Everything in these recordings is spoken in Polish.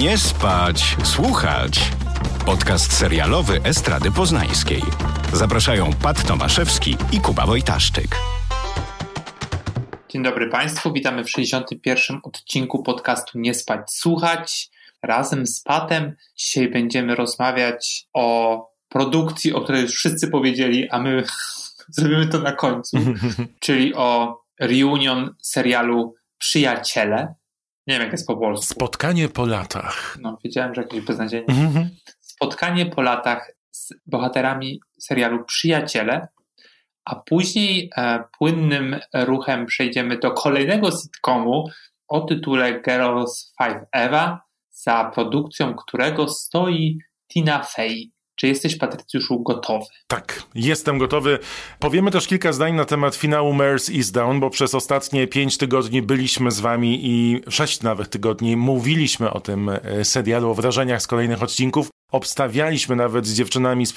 Nie spać, słuchać. Podcast serialowy Estrady Poznańskiej. Zapraszają Pat Tomaszewski i Kuba Wojtaszczyk. Dzień dobry Państwu, witamy w 61. odcinku podcastu Nie spać, słuchać. Razem z Patem dzisiaj będziemy rozmawiać o produkcji, o której już wszyscy powiedzieli, a my zrobimy to na końcu, czyli o reunion serialu Przyjaciele. Nie wiem, jak jest po polsku. Spotkanie po latach. No, wiedziałem, że jakieś beznadziejnie. Spotkanie po latach z bohaterami serialu Przyjaciele, a później e, płynnym ruchem przejdziemy do kolejnego sitcomu o tytule Girls Five Eva, za produkcją którego stoi Tina Fey. Czy jesteś, Patrycjuszu, gotowy? Tak, jestem gotowy. Powiemy też kilka zdań na temat finału Mare's Is Down, bo przez ostatnie pięć tygodni byliśmy z wami i sześć nawet tygodni mówiliśmy o tym e, serialu, o wrażeniach z kolejnych odcinków. Obstawialiśmy nawet z dziewczynami z e,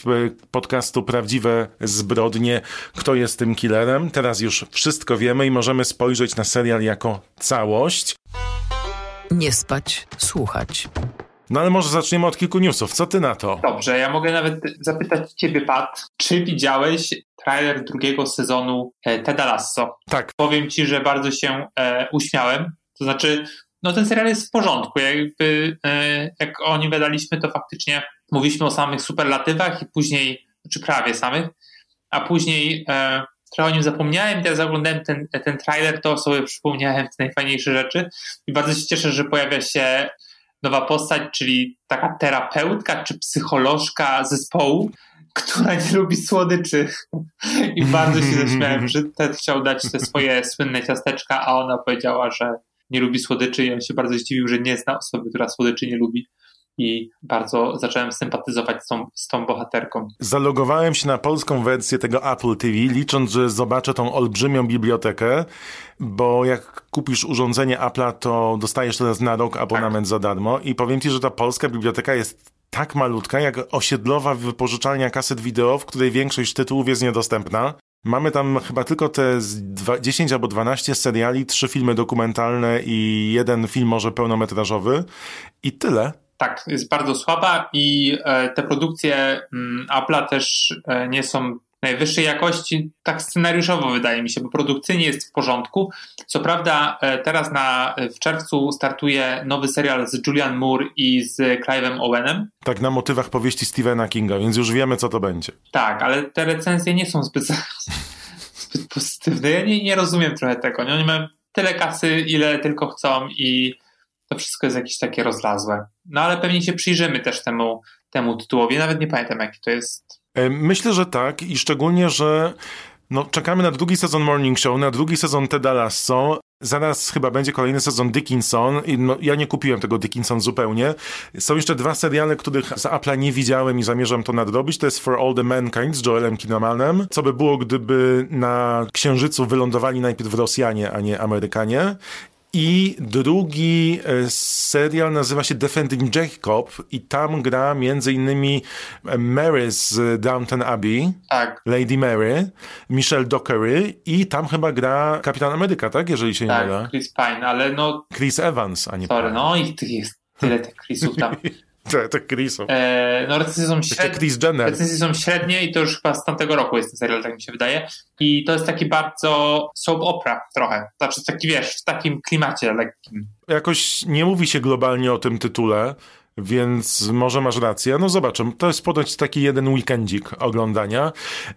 podcastu Prawdziwe Zbrodnie, kto jest tym killerem. Teraz już wszystko wiemy i możemy spojrzeć na serial jako całość. Nie spać, słuchać. No ale może zaczniemy od kilku newsów. Co ty na to? Dobrze, ja mogę nawet zapytać ciebie, Pat, czy widziałeś trailer drugiego sezonu e, Teda Lasso? Tak. Powiem ci, że bardzo się e, uśmiałem. To znaczy, no ten serial jest w porządku. Jakby, e, jak o nim wydaliśmy, to faktycznie mówiliśmy o samych superlatywach i później, czy znaczy prawie samych, a później e, trochę o nim zapomniałem, teraz oglądałem ten, ten trailer, to sobie przypomniałem te najfajniejsze rzeczy i bardzo się cieszę, że pojawia się nowa postać, czyli taka terapeutka czy psycholożka zespołu, która nie lubi słodyczy. I bardzo się zaśmiałem, że Ted chciał dać te swoje słynne ciasteczka, a ona powiedziała, że nie lubi słodyczy i on się bardzo zdziwił, że nie zna osoby, która słodyczy nie lubi i bardzo zacząłem sympatyzować z tą, z tą bohaterką. Zalogowałem się na polską wersję tego Apple TV, licząc, że zobaczę tą olbrzymią bibliotekę, bo jak kupisz urządzenie Apple'a, to dostajesz teraz na rok abonament tak. za darmo i powiem ci, że ta polska biblioteka jest tak malutka, jak osiedlowa wypożyczalnia kaset wideo, w której większość tytułów jest niedostępna. Mamy tam chyba tylko te 10 albo 12 seriali, trzy filmy dokumentalne i jeden film może pełnometrażowy i tyle tak, jest bardzo słaba i e, te produkcje mm, Apple'a też e, nie są najwyższej jakości, tak scenariuszowo wydaje mi się, bo produkcyjnie jest w porządku. Co prawda e, teraz na, w czerwcu startuje nowy serial z Julian Moore i z Clive'em Owenem. Tak, na motywach powieści Stephena Kinga, więc już wiemy, co to będzie. Tak, ale te recenzje nie są zbyt, zbyt pozytywne. Ja nie, nie rozumiem trochę tego. Oni mają tyle kasy, ile tylko chcą i to wszystko jest jakieś takie rozlazłe. No ale pewnie się przyjrzymy też temu, temu tytułowi. Nawet nie pamiętam, jaki to jest. E, myślę, że tak i szczególnie, że no, czekamy na drugi sezon Morning Show, na drugi sezon Teda Lasso. Zaraz chyba będzie kolejny sezon Dickinson. No, ja nie kupiłem tego Dickinson zupełnie. Są jeszcze dwa seriale, których z Apple'a nie widziałem i zamierzam to nadrobić. To jest For All the Mankind z Joelem Kinamanem. Co by było, gdyby na Księżycu wylądowali najpierw Rosjanie, a nie Amerykanie. I drugi e, serial nazywa się Defending Jacob i tam gra między innymi e, Mary z Downton Abbey, tak. Lady Mary, Michelle Dockery i tam chyba gra Kapitan Ameryka, tak? Jeżeli się tak, nie mylę. Chris Pine, ale no... Chris Evans, a nie Sorry, Pine. no i tych jest tyle tych Chrisów tam. Tak, tak, Chrisów. E, no recenzje są, średnie, Chris Jenner. recenzje są średnie i to już chyba z tamtego roku jest ten serial, tak mi się wydaje. I to jest taki bardzo soap opera trochę. Znaczy taki, wiesz, w takim klimacie lekkim. Jakoś nie mówi się globalnie o tym tytule, więc może masz rację. No zobaczę, to jest ponoć taki jeden weekendzik oglądania.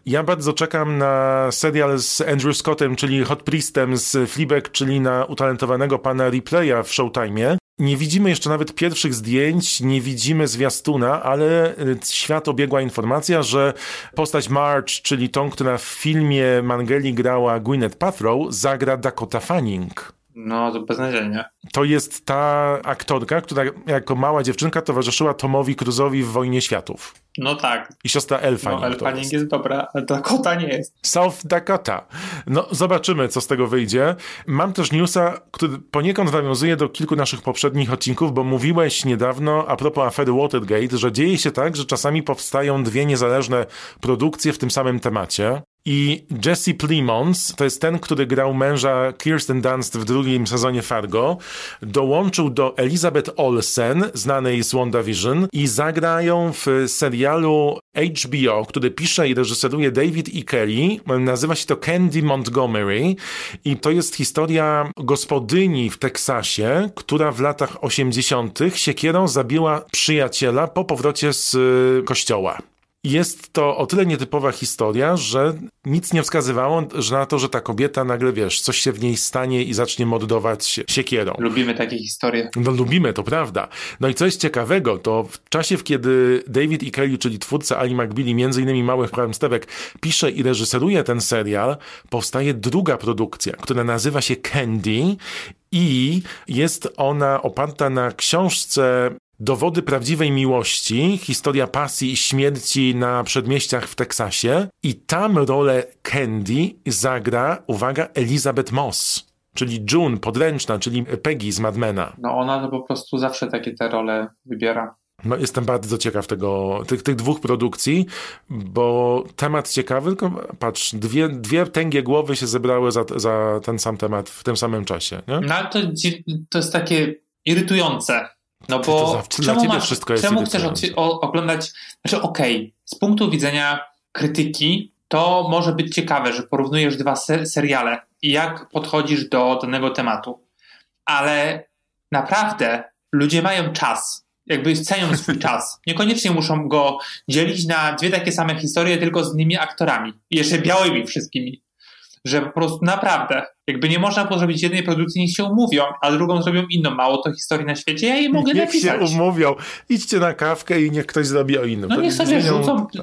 Ja bardzo czekam na serial z Andrew Scottem, czyli Hot Priestem z Fleabag, czyli na utalentowanego pana Replaya w Showtime. Nie widzimy jeszcze nawet pierwszych zdjęć, nie widzimy zwiastuna, ale y, świat obiegła informacja, że postać March, czyli tą, która w filmie Mangeli grała Gwyneth Paltrow, zagra Dakota Fanning. No, to beznadziejnie. To jest ta aktorka, która jako mała dziewczynka towarzyszyła Tomowi Cruzowi w Wojnie Światów. No tak. I siostra Elfanning. No, Elfanning jest. jest dobra, a Dakota nie jest. South Dakota. No, zobaczymy, co z tego wyjdzie. Mam też newsa, który poniekąd nawiązuje do kilku naszych poprzednich odcinków, bo mówiłeś niedawno a propos afery Watergate, że dzieje się tak, że czasami powstają dwie niezależne produkcje w tym samym temacie. I Jesse Plemons, to jest ten, który grał męża Kirsten Dunst w drugim sezonie Fargo, dołączył do Elizabeth Olsen, znanej z WandaVision i zagrają w serialu HBO, który pisze i reżyseruje David E. Kelly. Nazywa się to Candy Montgomery i to jest historia gospodyni w Teksasie, która w latach 80. siekierą zabiła przyjaciela po powrocie z y, kościoła. Jest to o tyle nietypowa historia, że nic nie wskazywało że na to, że ta kobieta nagle, wiesz, coś się w niej stanie i zacznie mordować siekierą. Lubimy takie historie. No lubimy, to prawda. No i co jest ciekawego, to w czasie, w kiedy David E. Kelly, czyli twórca Ali McBeal, między innymi Małych Kłamstewek, pisze i reżyseruje ten serial, powstaje druga produkcja, która nazywa się Candy i jest ona oparta na książce Dowody prawdziwej miłości, historia pasji i śmierci na przedmieściach w Teksasie. I tam rolę Candy zagra, uwaga, Elizabeth Moss, czyli June, podręczna, czyli Peggy z Madmena. No ona to po prostu zawsze takie te role wybiera. No, jestem bardzo ciekaw tego, tych, tych dwóch produkcji, bo temat ciekawy, tylko patrz, dwie, dwie tęgie głowy się zebrały za, za ten sam temat w tym samym czasie. Nie? No ale to, to jest takie irytujące, no bo to czemu, masz, wszystko jest czemu chcesz oglądać, znaczy okej, okay, z punktu widzenia krytyki to może być ciekawe, że porównujesz dwa seriale i jak podchodzisz do danego tematu, ale naprawdę ludzie mają czas, jakby cenią swój czas. Niekoniecznie muszą go dzielić na dwie takie same historie, tylko z innymi aktorami. I jeszcze białymi wszystkimi że po prostu naprawdę, jakby nie można było zrobić jednej produkcji, niech się umówią, a drugą zrobią inną. Mało to historii na świecie, ja jej mogę niech napisać. Niech się umówią, idźcie na kawkę i niech ktoś zrobi o innym. No niech sobie zmienią... rzucą to,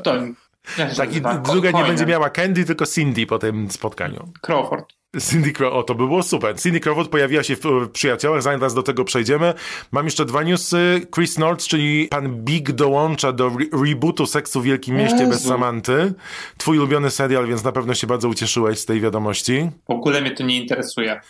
tak, i druga nie będzie miała Candy, tylko Cindy po tym spotkaniu. Crawford. Cindy Crawford, o to by było super. Cindy Crawford pojawiła się w Przyjaciołach, zaraz do tego przejdziemy. Mam jeszcze dwa newsy. Chris North, czyli pan Big dołącza do re rebootu Seksu w Wielkim Mieście Jezu. bez Samanty. Twój ulubiony serial, więc na pewno się bardzo ucieszyłeś z tej wiadomości. W ogóle mnie to nie interesuje.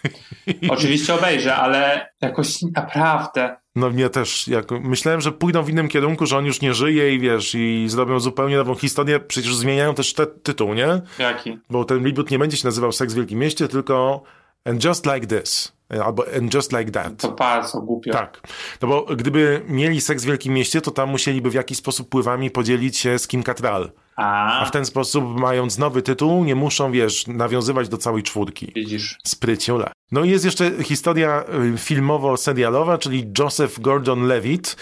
Oczywiście obejrzę, ale jakoś naprawdę no mnie też, jak, myślałem, że pójdą w innym kierunku, że on już nie żyje i wiesz, i zrobią zupełnie nową historię, przecież zmieniają też te, tytuł, nie? Jaki? Bo ten reboot nie będzie się nazywał Seks w Wielkim Mieście, tylko And Just Like This. Albo And Just Like That. To bardzo głupio. Tak. No bo gdyby mieli seks w Wielkim Mieście, to tam musieliby w jakiś sposób pływami podzielić się z Kim Cattrall. A. A w ten sposób, mając nowy tytuł, nie muszą, wiesz, nawiązywać do całej czwórki. Widzisz. Spryciula. No i jest jeszcze historia y, filmowo-serialowa, czyli Joseph Gordon-Levitt,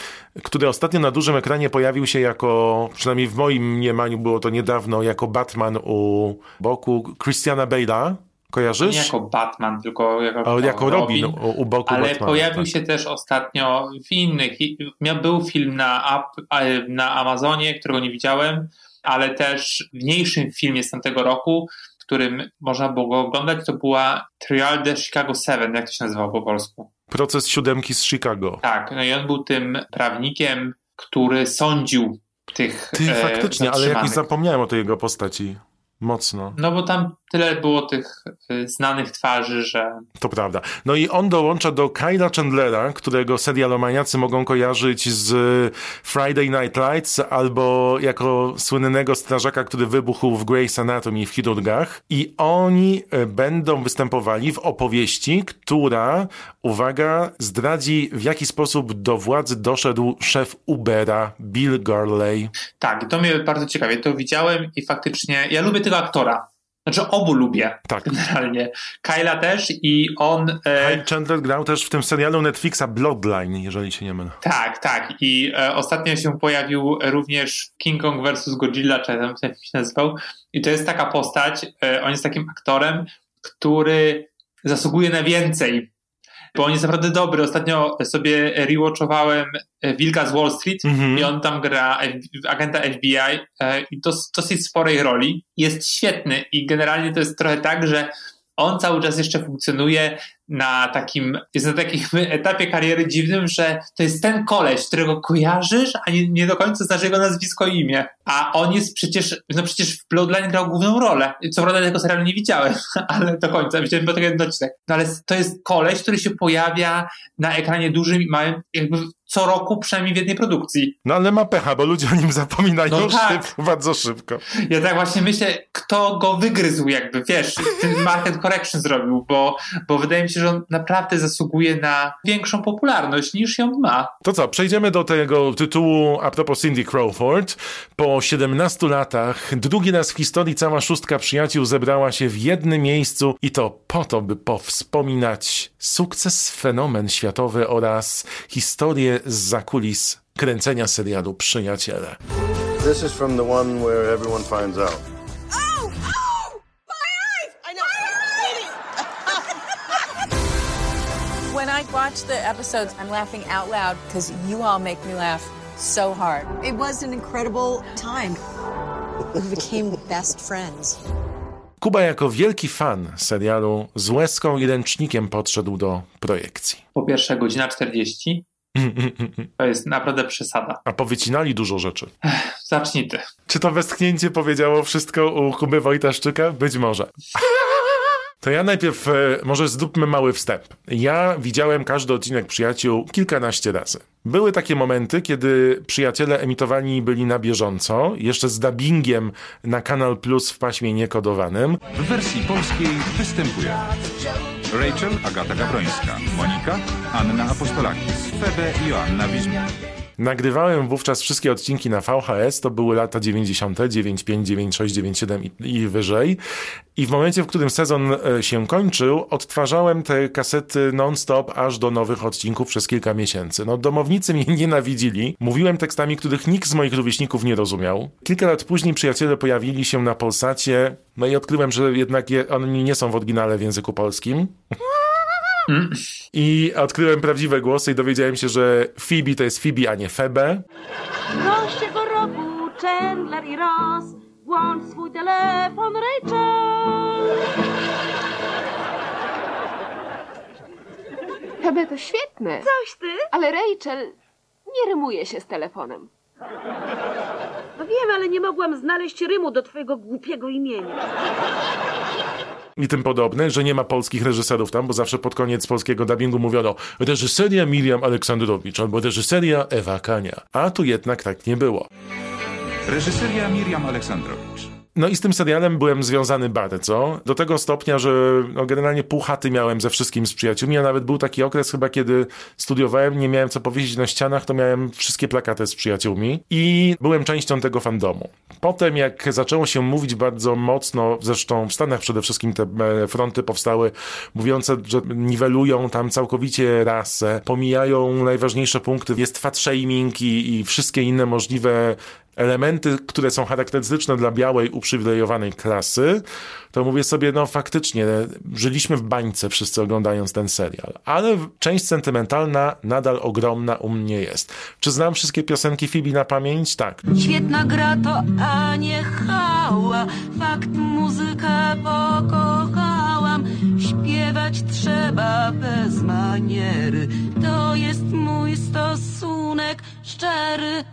który ostatnio na dużym ekranie pojawił się jako, przynajmniej w moim mniemaniu było to niedawno, jako Batman u boku Christiana Bale'a. Kojarzysz? Nie jako Batman, tylko jako, o, jako Robin, Robin u, u boku Ale Batmana, pojawił tak. się też ostatnio w innych. Był film na, na Amazonie, którego nie widziałem, ale też w mniejszym filmie z tamtego roku, w którym można było go oglądać, to była Trial de Chicago 7, jak to się nazywało po polsku? Proces siódemki z Chicago. Tak, no i on był tym prawnikiem, który sądził tych Ty, e, faktycznie, ale jakoś zapomniałem o tej jego postaci. Mocno. No bo tam tyle było tych y, znanych twarzy, że... To prawda. No i on dołącza do Kyla Chandlera, którego serialomaniacy mogą kojarzyć z Friday Night Lights albo jako słynnego strażaka, który wybuchł w Grey's Anatomy w chirurgach. I oni e, będą występowali w opowieści, która, uwaga, zdradzi w jaki sposób do władzy doszedł szef Ubera, Bill Gurley. Tak, to mnie bardzo ciekawie. To widziałem i faktycznie, ja lubię tego aktora. Znaczy obu lubię tak. generalnie. Kyla też i on... E... Kyle Chandler grał też w tym serialu Netflixa Bloodline, jeżeli się nie mylę. Tak, tak. I e, ostatnio się pojawił również King Kong vs. Godzilla, czy tam się nazywał. I to jest taka postać, e, on jest takim aktorem, który zasługuje na więcej bo on jest naprawdę dobry. Ostatnio sobie rewatchowałem e, Wilka z Wall Street mm -hmm. i on tam gra agenta FBI e, i to dosyć sporej roli. Jest świetny i generalnie to jest trochę tak, że on cały czas jeszcze funkcjonuje na takim, jest na takim etapie kariery dziwnym, że to jest ten koleś, którego kojarzysz, a nie, nie do końca znasz jego nazwisko i imię. A on jest przecież, no przecież w Bloodline grał główną rolę. Co prawda tego serialu nie widziałem, ale do końca, widziałem tylko jeden odcinek. No ale to jest koleś, który się pojawia na ekranie dużym i małym, jakby co roku przynajmniej w jednej produkcji. No ale ma pecha, bo ludzie o nim zapominają no tak. szybko, bardzo szybko. Ja tak właśnie myślę, kto go wygryzł jakby, wiesz, ten market correction zrobił, bo, bo wydaje mi się, że on naprawdę zasługuje na większą popularność niż ją ma. To co, przejdziemy do tego tytułu a propos Cindy Crawford. Po 17 latach drugi raz w historii cała szóstka przyjaciół zebrała się w jednym miejscu i to po to, by powspominać sukces, fenomen światowy oraz historię z zakulis kręcenia serialu Przyjaciele. This is from the one where everyone finds out. Oh, oh, my eyes! I know. when I watch the episodes, I'm laughing out loud because you all make me laugh so hard. It was an incredible time. We became best friends. Kuba jako wielki fan serialu z łezką i ręcznikiem podszedł do projekcji. Po pierwsze godzina 40. To jest naprawdę przesada. A powycinali dużo rzeczy. zacznij ty. Czy to westchnięcie powiedziało wszystko u Kuby Wojtaszczyka? Być może. To ja najpierw e, może zróbmy mały wstęp. Ja widziałem każdy odcinek Przyjaciół kilkanaście razy. Były takie momenty, kiedy przyjaciele emitowani byli na bieżąco, jeszcze z dubbingiem na Kanal Plus w paśmie niekodowanym. W wersji polskiej występuje Rachel Agata Gabrońska, Monika Anna Apostolakis, Febe Joanna Wizma. Nagrywałem wówczas wszystkie odcinki na VHS, to były lata 90., 95, 96, 97 i, i wyżej. I w momencie, w którym sezon e, się kończył, odtwarzałem te kasety non-stop aż do nowych odcinków przez kilka miesięcy. No, domownicy mnie nienawidzili. Mówiłem tekstami, których nikt z moich rówieśników nie rozumiał. Kilka lat później przyjaciele pojawili się na Polsacie, no i odkryłem, że jednak je, nie są w oryginale w języku polskim. Mm. I odkryłem prawdziwe głosy i dowiedziałem się, że Phoebe to jest Phoebe, a nie Febe. Goście roku Chandler i Ross Włącz swój telefon, Rachel. Febe to świetne. Coś ty? Ale Rachel nie rymuje się z telefonem. No wiem, ale nie mogłam znaleźć rymu do twojego głupiego imienia i tym podobne, że nie ma polskich reżyserów tam, bo zawsze pod koniec polskiego dubbingu mówiono reżyseria Miriam Aleksandrowicz albo reżyseria Ewa Kania. A tu jednak tak nie było. Reżyseria Miriam Aleksandrowicz. No i z tym serialem byłem związany bardzo, do tego stopnia, że no generalnie pół chaty miałem ze wszystkim z przyjaciółmi, a nawet był taki okres chyba, kiedy studiowałem, nie miałem co powiedzieć na ścianach, to miałem wszystkie plakaty z przyjaciółmi i byłem częścią tego fandomu. Potem jak zaczęło się mówić bardzo mocno, zresztą w Stanach przede wszystkim te e, fronty powstały, mówiące, że niwelują tam całkowicie rasę, pomijają najważniejsze punkty, jest fat shaming i, i wszystkie inne możliwe elementy, które są charakterystyczne dla białej, uprzywilejowanej klasy, to mówię sobie, no faktycznie, żyliśmy w bańce wszyscy oglądając ten serial, ale część sentymentalna nadal ogromna u mnie jest. Czy znam wszystkie piosenki Phoebe na pamięć? Tak. Świetna gra to, a nie hała, fakt muzykę pokochałam, śpiewać trzeba bez maniery, to jest mój stosunek szczery.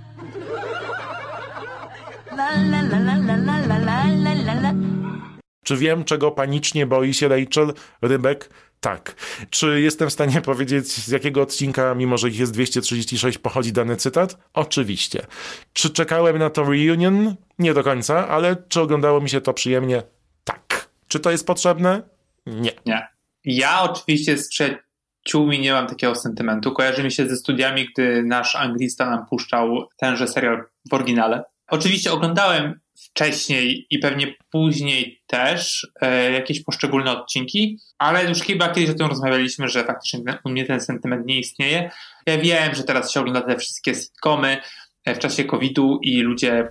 Czy wiem, czego panicznie boi się Rachel Rybek? Tak. Czy jestem w stanie powiedzieć, z jakiego odcinka, mimo że ich jest 236, pochodzi dany cytat? Oczywiście. Czy czekałem na to reunion? Nie do końca, ale czy oglądało mi się to przyjemnie? Tak. Czy to jest potrzebne? Nie. Nie. Ja oczywiście z przyjaciółmi nie mam takiego sentymentu. Kojarzy mi się ze studiami, gdy nasz anglista nam puszczał tenże serial w oryginale. Oczywiście oglądałem wcześniej i pewnie później też e, jakieś poszczególne odcinki, ale już chyba kiedyś o tym rozmawialiśmy, że faktycznie u mnie ten sentyment nie istnieje. Ja wiem, że teraz się ogląda te wszystkie sitcomy e, w czasie COVID-u i ludzie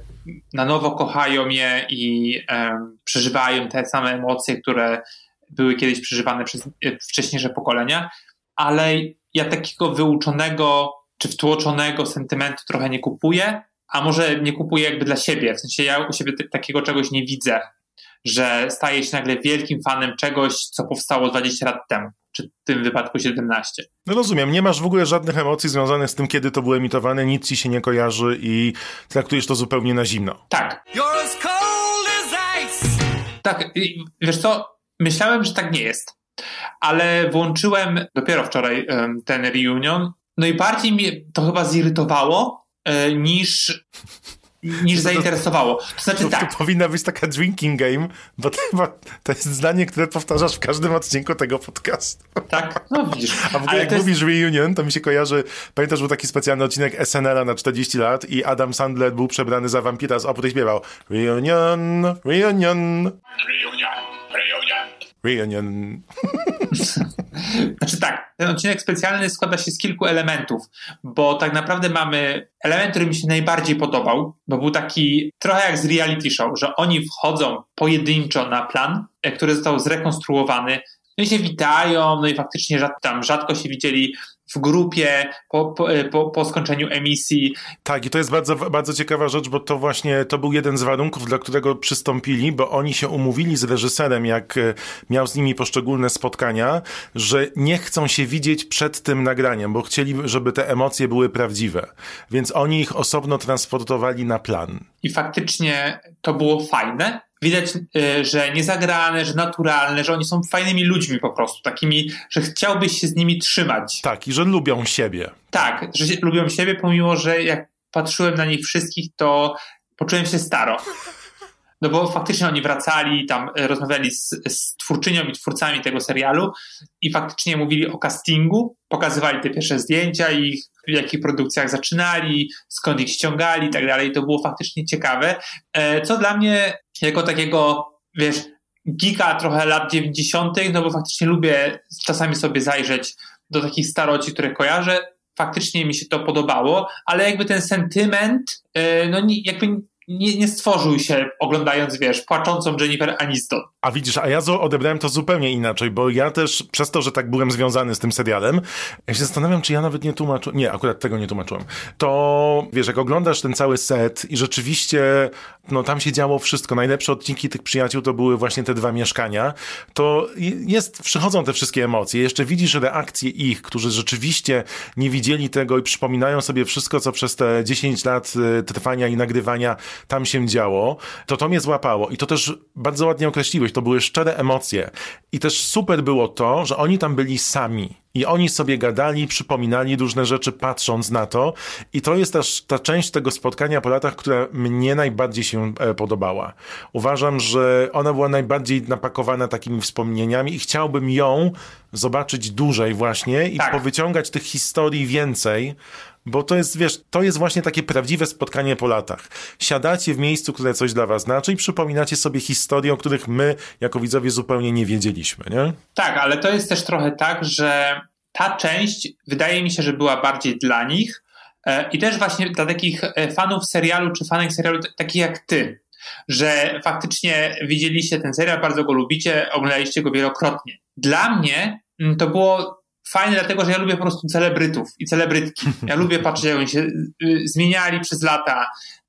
na nowo kochają je i e, przeżywają te same emocje, które były kiedyś przeżywane przez e, wcześniejsze pokolenia, ale ja takiego wyuczonego czy wtłoczonego sentymentu trochę nie kupuję a może nie kupuję jakby dla siebie, w sensie ja u siebie takiego czegoś nie widzę. że staje się nagle wielkim fanem czegoś, co powstało 20 lat temu, czy w tym wypadku 17. No rozumiem, nie masz w ogóle żadnych emocji związanych z tym, kiedy to było emitowane, nic ci się nie kojarzy i traktujesz to zupełnie na zimno. Tak. Tak, wiesz co, myślałem, że tak nie jest, ale włączyłem dopiero wczoraj ten reunion, no i bardziej mnie to chyba zirytowało niż niż zainteresowało. To znaczy to, tak. To powinna być taka drinking game, bo to, chyba, to jest zdanie, które powtarzasz w każdym odcinku tego podcastu. Tak? No widzisz. A w ogóle Ale jak jest... mówisz reunion, to mi się kojarzy, pamiętasz, był taki specjalny odcinek SNL-a na 40 lat i Adam Sandler był przebrany za wampira z opór śpiewał reunion, reunion. Reunion, reunion. Reunion. Znaczy tak, ten odcinek specjalny składa się z kilku elementów, bo tak naprawdę mamy element, który mi się najbardziej podobał, bo był taki trochę jak z reality show, że oni wchodzą pojedynczo na plan, e, który został zrekonstruowany, no i się witają, no i faktycznie rzad, tam rzadko się widzieli w grupie po, po, e, po, po, skończeniu emisji. Tak, i to jest bardzo, bardzo ciekawa rzecz, bo to właśnie to był jeden z warunków, dla którego przystąpili, bo oni się umówili z reżyserem, jak e, miał z nimi poszczególne spotkania, że nie chcą się widzieć przed tym nagraniem, bo chcieli, żeby te emocje były prawdziwe. Więc oni ich osobno transportowali na plan. I faktycznie to było fajne, widać, y, że niezagrane, że naturalne, że oni są fajnymi ludźmi po prostu, takimi, że chciałbyś się z nimi trzymać. Tak, i że lubią siebie. Tak, że lubią siebie, pomimo, że jak patrzyłem na nich wszystkich, to poczułem się staro. No bo faktycznie oni wracali, tam e, rozmawiali z, z twórczynią i twórcami tego serialu i faktycznie mówili o castingu, pokazywali te pierwsze zdjęcia ich, w jakich produkcjach zaczynali, skąd ich ściągali i tak dalej. To było faktycznie ciekawe. E, co dla mnie, jako takiego, wiesz, gika trochę lat 90., no bo faktycznie lubię czasami sobie zajrzeć do takich staroci, które kojarzę. Faktycznie mi się to podobało, ale jakby ten sentyment, e, no jakby nie, nie stworzył się oglądając, wiesz, płaczącą Jennifer Aniston. A widzisz, a ja odebrałem to zupełnie inaczej, bo ja też przez to, że tak byłem związany z tym serialem, ja się zastanawiam, czy ja nawet nie tłumaczyłem. Nie, akurat tego nie tłumaczyłem. To wiesz, jak oglądasz ten cały set i rzeczywiście, no tam się działo wszystko. Najlepsze odcinki tych przyjaciół to były właśnie te dwa mieszkania. To jest, przychodzą te wszystkie emocje. Jeszcze widzisz reakcje ich, którzy rzeczywiście nie widzieli tego i przypominają sobie wszystko, co przez te 10 lat y, trwania i nagrywania tam się działo. To to mnie złapało i to też bardzo ładnie określiłeś to były szczere emocje. I też super było to, że oni tam byli sami. I oni sobie gadali, przypominali różne rzeczy, patrząc na to. I to jest też ta część tego spotkania po latach, która mnie najbardziej się e, podobała. Uważam, że ona była najbardziej napakowana takimi wspomnieniami i chciałbym ją zobaczyć dłużej właśnie i tak. powyciągać tych historii więcej, bo to jest, wiesz, to jest właśnie takie prawdziwe spotkanie po latach. Siadacie w miejscu, które coś dla was znaczy i przypominacie sobie historie, o których my, jako widzowie, zupełnie nie wiedzieliśmy, nie? Tak, ale to jest też trochę tak, że ta część wydaje mi się, że była bardziej dla nich e, i też właśnie dla takich e, fanów serialu, czy fanek serialu, takich jak ty, że faktycznie widzieliście ten serial, bardzo go lubicie, oglądaliście go wielokrotnie. Dla mnie mm, to było fajne, dlatego że ja lubię po prostu celebrytów i celebrytki. Ja lubię patrzeć, jak oni się y, zmieniali przez lata.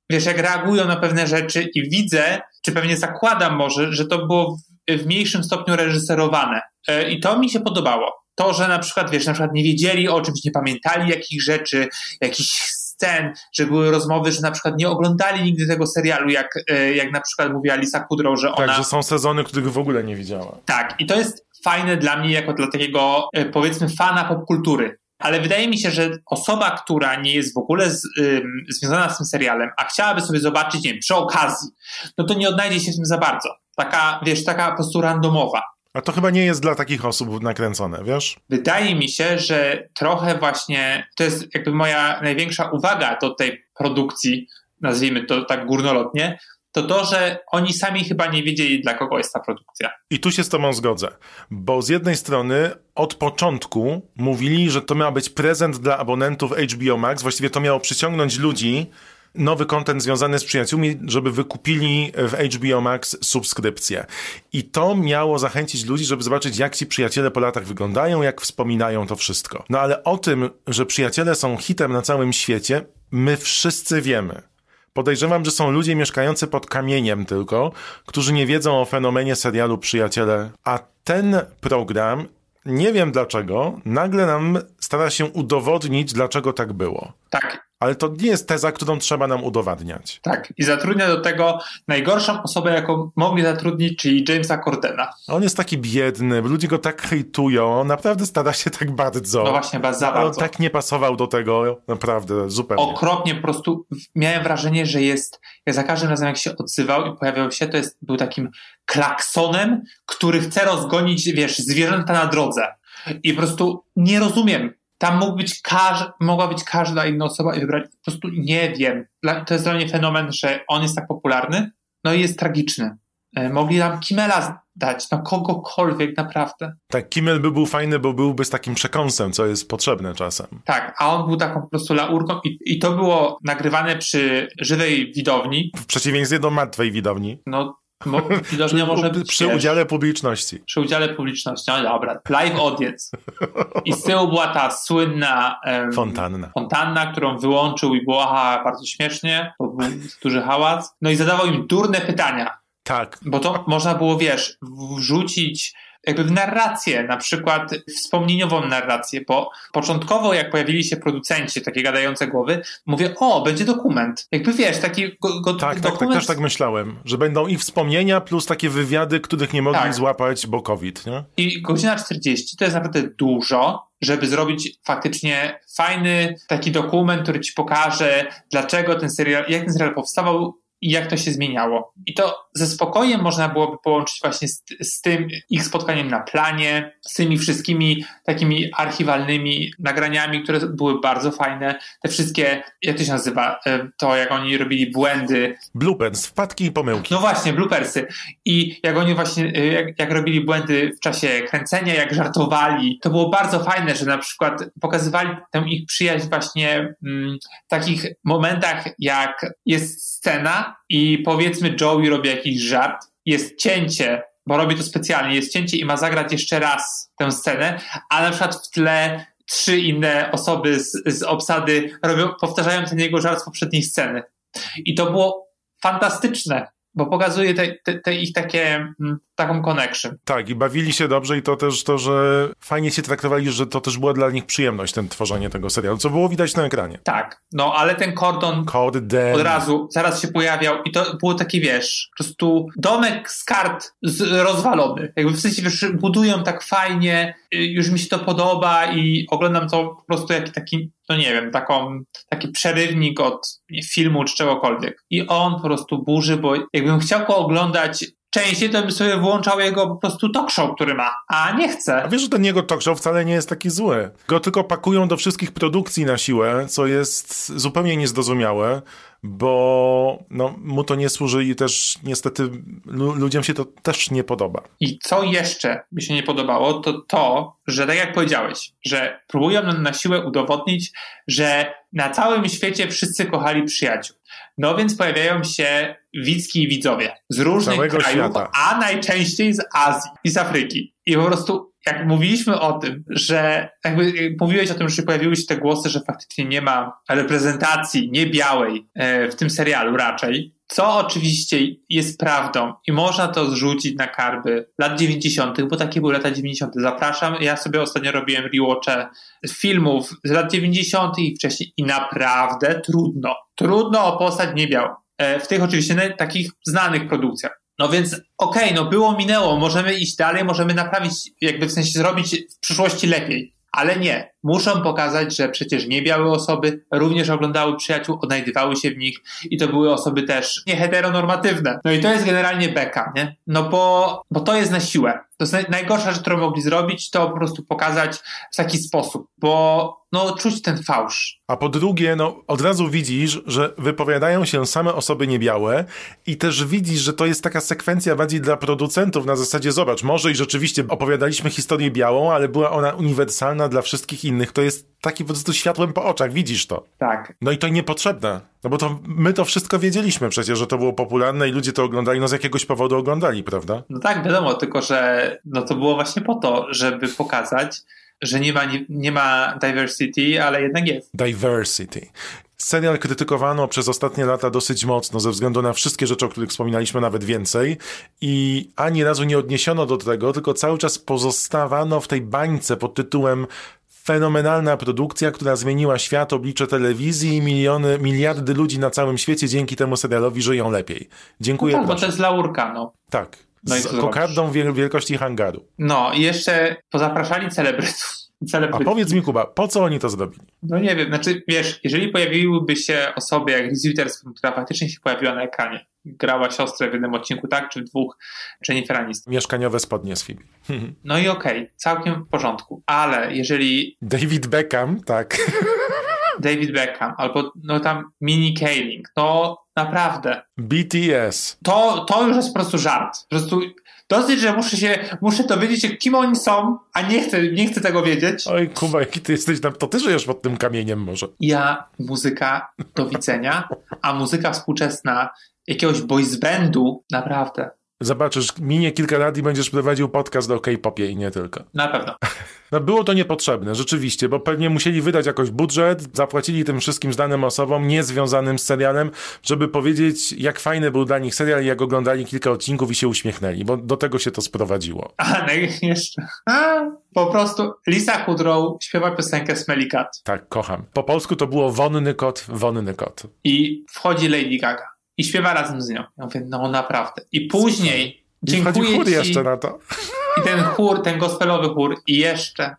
Wiesz, jak reagują na pewne rzeczy i widzę, czy pewnie zakładam może, że to było w, mniejszym stopniu reżyserowane. E, I to mi się podobało. To, że na przykład, wiesz, na przykład nie wiedzieli o czymś, nie pamiętali jakichś rzeczy, jakichś scen, że były rozmowy, że na przykład nie oglądali nigdy tego serialu, jak, e, jak na przykład mówiła Lisa Kudrow, że ona... Tak, że są sezony, których w ogóle nie widziała. Tak, i to jest fajne dla mnie jako dla takiego e, powiedzmy fana popkultury. Ale wydaje mi się, że osoba, która nie jest w ogóle z, związana z tym serialem, a chciałaby sobie zobaczyć, nie wiem, przy okazji, no to nie odnajdzie się w tym za bardzo. Taka, wiesz, taka po prostu randomowa. A to chyba nie jest dla takich osób nakręcone, wiesz? Wydaje mi się, że trochę właśnie to jest jakby moja największa uwaga do tej produkcji, nazwijmy to tak górnolotnie, to to, że oni sami chyba nie wiedzieli, dla kogo jest ta produkcja. I tu się z Tobą zgodzę, bo z jednej strony od początku mówili, że to miał być prezent dla abonentów HBO Max, właściwie to miało przyciągnąć ludzi, nowy kontent związany z przyjaciółmi, żeby wykupili w HBO Max subskrypcję. I to miało zachęcić ludzi, żeby zobaczyć, jak ci przyjaciele po latach wyglądają, jak wspominają to wszystko. No ale o tym, że przyjaciele są hitem na całym świecie, my wszyscy wiemy Podejrzewam, że są ludzie mieszkający pod kamieniem tylko, którzy nie wiedzą o fenomenie serialu Przyjaciele, a ten program nie wiem dlaczego, nagle nam stara się udowodnić, dlaczego tak było. Tak. Ale to nie jest teza, którą trzeba nam udowadniać. Tak. I zatrudnia do tego najgorszą osobę, jaką mogli zatrudnić, czyli Jamesa Cordena. On jest taki biedny, ludzie go tak hejtują, on naprawdę stara się tak bardzo. No właśnie, za On bardzo. tak nie pasował do tego, naprawdę, zupełnie. Okropnie po prostu miałem wrażenie, że jest, ja za każdym razem jak się odzywał i pojawiał się, to jest, był takim klaksonem, który chce rozgonić, wiesz, zwierzęta na drodze. I po prostu nie rozumiem. Tam mógł być każ, mogła być każda inna osoba i wybrać. Po prostu nie wiem. To jest dla mnie fenomen, że on jest tak popularny, no i jest tragiczny. E, Mogli nam Kimela dać, no kogokolwiek naprawdę. Tak, Kimmel by był fajny, bo byłby z takim przekąsem, co jest potrzebne czasem. Tak, a on był taką po prostu laurką i, i to było nagrywane przy żywej widowni. W przeciwieństwie do martwej widowni. No, widownia może być Przy udziale publiczności. przy udziale publiczności. No dobra, live audience. I z tyłu była ta słynna Fontanna. fontanna, którą wyłączył i było aha, bardzo śmiesznie, bo był duży hałas. No i zadawał im durne pytania, Tak. bo to można było, wiesz, wrzucić jakby w narrację, na przykład wspomnieniową narrację, bo początkowo jak pojawili się producenci, takie gadające głowy, mówię, o, będzie dokument. Jakby wiesz, taki go, go, Tak, tak, tak, dokument też tak myślałem, że będą ich wspomnienia plus takie wywiady, których nie mogli Tak. złapać, bo COVID, nie? I godzina 40 to jest naprawdę dużo, żeby zrobić faktycznie fajny taki dokument, który ci pokaże, dlaczego ten serial, jak ten serial powstawał i jak to się zmieniało. I to ze spokojem można byłoby połączyć właśnie z, z tym ich spotkaniem na planie, z tymi wszystkimi takimi archiwalnymi nagraniami, które były bardzo fajne. Te wszystkie, jak to się nazywa, e, to jak oni robili błędy, Bloopers, wpadki i pomyłki. no właśnie, bloopersy. I jak oni właśnie, y, jak, jak robili błędy w czasie kręcenia, jak żartowali, to było bardzo fajne, że na przykład pokazywali tę ich przyjaźń właśnie mm, w takich momentach, jak jest scena i powiedzmy Joey robi jakiś żart, jest cięcie, bo robi to specjalnie, jest cięcie i ma zagrać jeszcze raz tę scenę, a na przykład w tle trzy inne osoby z, z obsady robią, powtarzają ten jego żart z poprzedniej sceny. I to było fantastyczne, bo pokazuje te, te, te ich takie, mm, taką connection. Tak, i bawili się dobrze i to też to, że fajnie się traktowali, że to też była dla nich przyjemność, ten tworzenie tego serialu, co było widać na ekranie. Tak, no ale ten kordon Korden. od razu, zaraz się pojawiał i to było takie, wiesz, po prostu domek z kart z, rozwalony. Jakby w sensie, wiesz, budują tak fajnie, y, już mi się to podoba i oglądam to po prostu jak taki, no nie wiem, taką, taki przerywnik od filmu czy czegokolwiek. I on po prostu burzy, bo jakbym chciał go oglądać częściej, to bym sobie włączał jego po prostu talk show, który ma, a nie chcę. A wiesz, że ten jego talk show wcale nie jest taki zły. Go tylko pakują do wszystkich produkcji na siłę, co jest zupełnie niezrozumiałe, bo no, mu to nie służy i też niestety lu- ludziom się to też nie podoba. I co jeszcze mi się nie podobało, to to, że tak jak powiedziałeś, że próbują na siłę udowodnić, że na całym świecie wszyscy kochali przyjaciół. No więc pojawiają się widzki i widzowie z różnych Całego krajów, świata. a najczęściej z Azji i z Afryki. I po prostu jak mówiliśmy o tym, że jakby y, mówiłeś o tym, że pojawiły się te głosy, że faktycznie nie ma reprezentacji niebiałej e, w tym serialu raczej, co oczywiście jest prawdą i można to zrzucić na karby lat 90., bo takie były lata 90. Zapraszam, ja sobie ostatnio robiłem rewatche filmów z lat 90. i wcześniej i naprawdę trudno. Trudno o postać niebiał. E, W tych oczywiście takich znanych produkcjach. No więc okej, no było, minęło, możemy iść dalej, możemy naprawić, jakby w sensie zrobić w przyszłości lepiej. Ale nie. Muszą pokazać, że przecież niebiałe osoby również oglądały przyjaciół, odnajdywały się w nich i to były osoby też nieheteronormatywne. No i to jest generalnie beka, nie? No bo, bo to jest na siłę. To jest naj, najgorsza rzecz, którą mogli zrobić, to po prostu pokazać w taki sposób, bo no czuć ten fałsz. A po drugie, no, od razu widzisz, że wypowiadają się same osoby niebiałe i też widzisz, że to jest taka sekwencja bardziej dla producentów na zasadzie, zobacz, może i rzeczywiście opowiadaliśmy historię białą, ale była ona uniwersalna dla wszystkich innych. To jest taki po prostu światłem po oczach, widzisz to. Tak. No i to niepotrzebne. No bo to my to wszystko wiedzieliśmy przecież, że to było popularne i ludzie to oglądali, no z jakiegoś powodu oglądali, prawda? No tak, wiadomo, tylko że no to było właśnie po to, żeby pokazać, że nie ma, nie, nie ma diversity, ale jednak jest. Diversity. Serial krytykowano przez ostatnie lata dosyć mocno ze względu na wszystkie rzeczy, o których wspominaliśmy, nawet więcej. I ani razu nie odniesiono do tego, tylko cały czas pozostawano w tej bańce pod tytułem fenomenalna produkcja, która zmieniła świat, oblicze telewizji i miliony, miliardy ludzi na całym świecie dzięki temu serialowi żyją lepiej. Dziękuję. No tak, bo to jest laurka, no. Tak. No Z kokardą wiel- wielkości hangaru. No i jeszcze pozapraszali celebrytów. A powiedz mi, Kuba, po co oni to zrobili? No nie wiem, znaczy wiesz, jeżeli pojawiłyby się osoby jak Reese Witherspoon, która faktycznie się pojawiła na ekranie, grała siostrę w jednym odcinku, tak, czy w dwóch, Jennifer Aniston. Mieszkaniowe spodnie z Phoebe. No i okej, całkiem w porządku, ale jeżeli David Beckham, tak. David Beckham albo no tam Mini Kaling, to naprawdę, BTS. to, to już jest po prostu żart. Po prostu dosyć, że muszę się, muszę dowiedzieć, kim oni są, a nie chcę, nie chcę tego wiedzieć. Oj, Kuba, jaki ty jesteś, tam, to ty żyjesz pod tym kamieniem może. Ja, muzyka do widzenia, a muzyka współczesna jakiegoś boys bandu, naprawdę, Zobaczysz, minie kilka lat i będziesz prowadził podcast o K-popie i nie tylko. na pewno. No było to niepotrzebne, rzeczywiście, bo pewnie musieli wydać jakoś budżet, zapłacili tym wszystkim znanym osobom niezwiązanym z serialem, żeby powiedzieć, jak fajny był dla nich serial jak oglądali kilka odcinków i się uśmiechnęli, bo do tego się to sprowadziło. A no i jeszcze, a, po prostu Lisa Kudrow śpiewa piosenkę Smelly Cat Tak, kocham. Po polsku to było wonny kot, wonny kot. i wchodzi Lady Gaga i śpiewa razem z nią. Ja mówię, no naprawdę. I później I dziękuję chór ci. jeszcze na to. I ten chór, ten gospelowy chór i jeszcze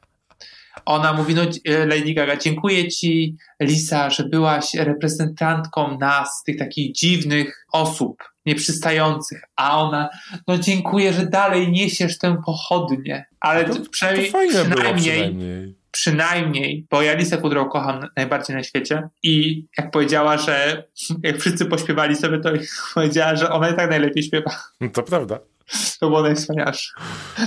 ona mówi, no e, Lady Gaga, dziękuję ci Lisa, że byłaś reprezentantką nas, tych takich dziwnych osób, nieprzystających, a ona, no dziękuję, że dalej niesiesz tę pochodnię, ale To, przynajmniej, to przynajmniej, przynajmniej. Przynajmniej, bo ja Lisę kocham najbardziej na świecie i jak powiedziała, że jak wszyscy pośpiewali sobie, to powiedziała, że ona i tak najlepiej śpiewa. To prawda. To było najwspanialsze.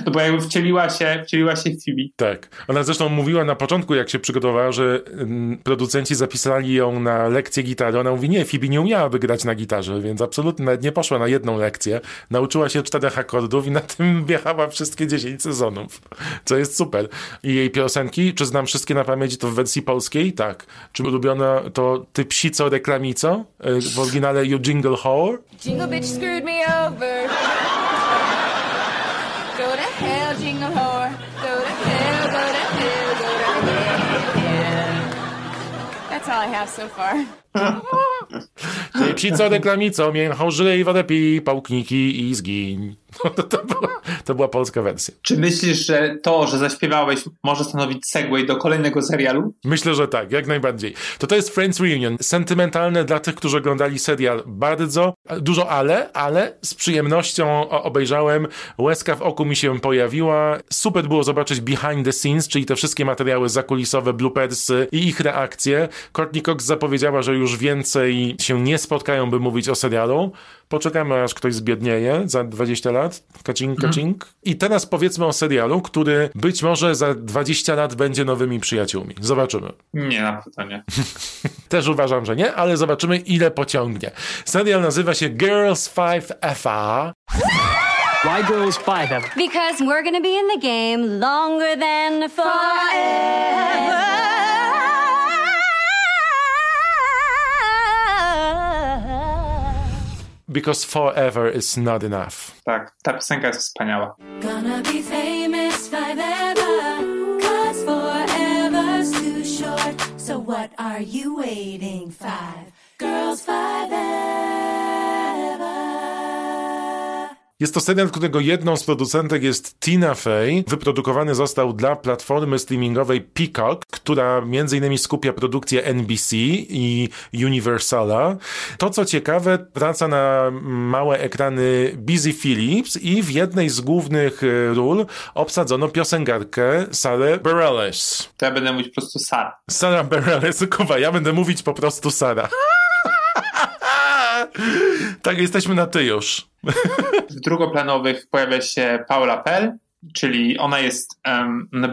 No bo jakby wcieliła się, wcieliła się w Phoebe. Tak. Ona zresztą mówiła na początku, jak się przygotowała, że mm, producenci zapisali ją na lekcję gitary. Ona mówi, nie, Phoebe nie umiałaby grać na gitarze, więc absolutnie nie poszła na jedną lekcję. Nauczyła się czterech akordów i na tym wjechała wszystkie 10 sezonów, co jest super. I jej piosenki, czy znam wszystkie na pamięć, to w wersji polskiej? Tak. Czy ulubiona to Ty psico reklamico? Y, W oryginale You Jingle Whore? Jingle bitch screwed me over. All I have so far. Ty psico reklamico, mięcho żyj, wodę pałkniki i zgiń. To, to, była, to była polska wersja. Czy myślisz, że to, że zaśpiewałeś, może stanowić segway do kolejnego serialu? Myślę, że tak, jak najbardziej. To to jest Friends Reunion. Sentymentalne dla tych, którzy oglądali serial bardzo. Dużo ale, ale z przyjemnością obejrzałem. Łezka w oku mi się pojawiła. Super było zobaczyć behind the scenes, czyli te wszystkie materiały zakulisowe, bloopersy i ich reakcje. Courtney Cox zapowiedziała, że już więcej się nie spotkają, by mówić o serialu. Poczekamy, aż ktoś zbiednieje za 20 lat. Kacink, kacink. I teraz powiedzmy o serialu, który być może za 20 lat będzie nowymi przyjaciółmi. Zobaczymy. Nie, na pewno nie. Też uważam, że nie, ale zobaczymy, ile pociągnie. Serial nazywa się Girls 5 FA. Why Girls 5 ever? Because we're gonna be in the game longer than forever. Because forever is not enough. Tak, ta piosenka jest wspaniała. Gonna be famous forever. Cause forever's too short. So what are you waiting? Five girls, five ever. Jest to serial, którego jedną z producentek jest Tina Fey. Wyprodukowany został dla platformy streamingowej Peacock, która innymi skupia produkcję NBC i Universala. To co ciekawe, wraca na małe ekrany Busy Phillips i w jednej z głównych e, ról obsadzono piosenkarkę Sarah Bareilles. To ja będę mówić po prostu Sara. Sarah Bareilles, kuwa, ja będę mówić po prostu Sara. tak, jesteśmy na ty już. W drugoplanowych pojawia się Paula Pell, czyli ona jest,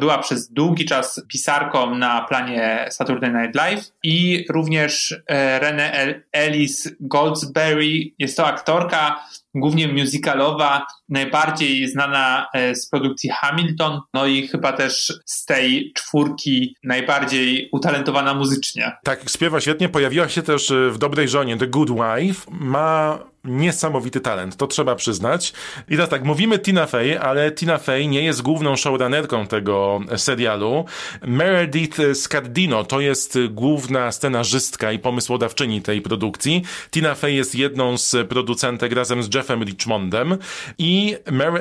była przez długi czas pisarką na planie Saturday Night Live i również e, Renee El- Ellis Goldsberry jest to aktorka, głównie musicalowa, najbardziej znana e, z produkcji Hamilton, no i chyba też z tej czwórki najbardziej utalentowana muzycznie. Tak, śpiewa świetnie, pojawiła się też e, w Dobrej Żonie, The Good Wife, ma niesamowity talent, to trzeba przyznać. I teraz tak, mówimy Tina Fey, ale Tina Fey nie jest główną showrunnerką tego serialu. Meredith Scardino to jest główna scenarzystka i pomysłodawczyni tej produkcji. Tina Fey jest jedną z producentek razem z Jeffem Richmondem i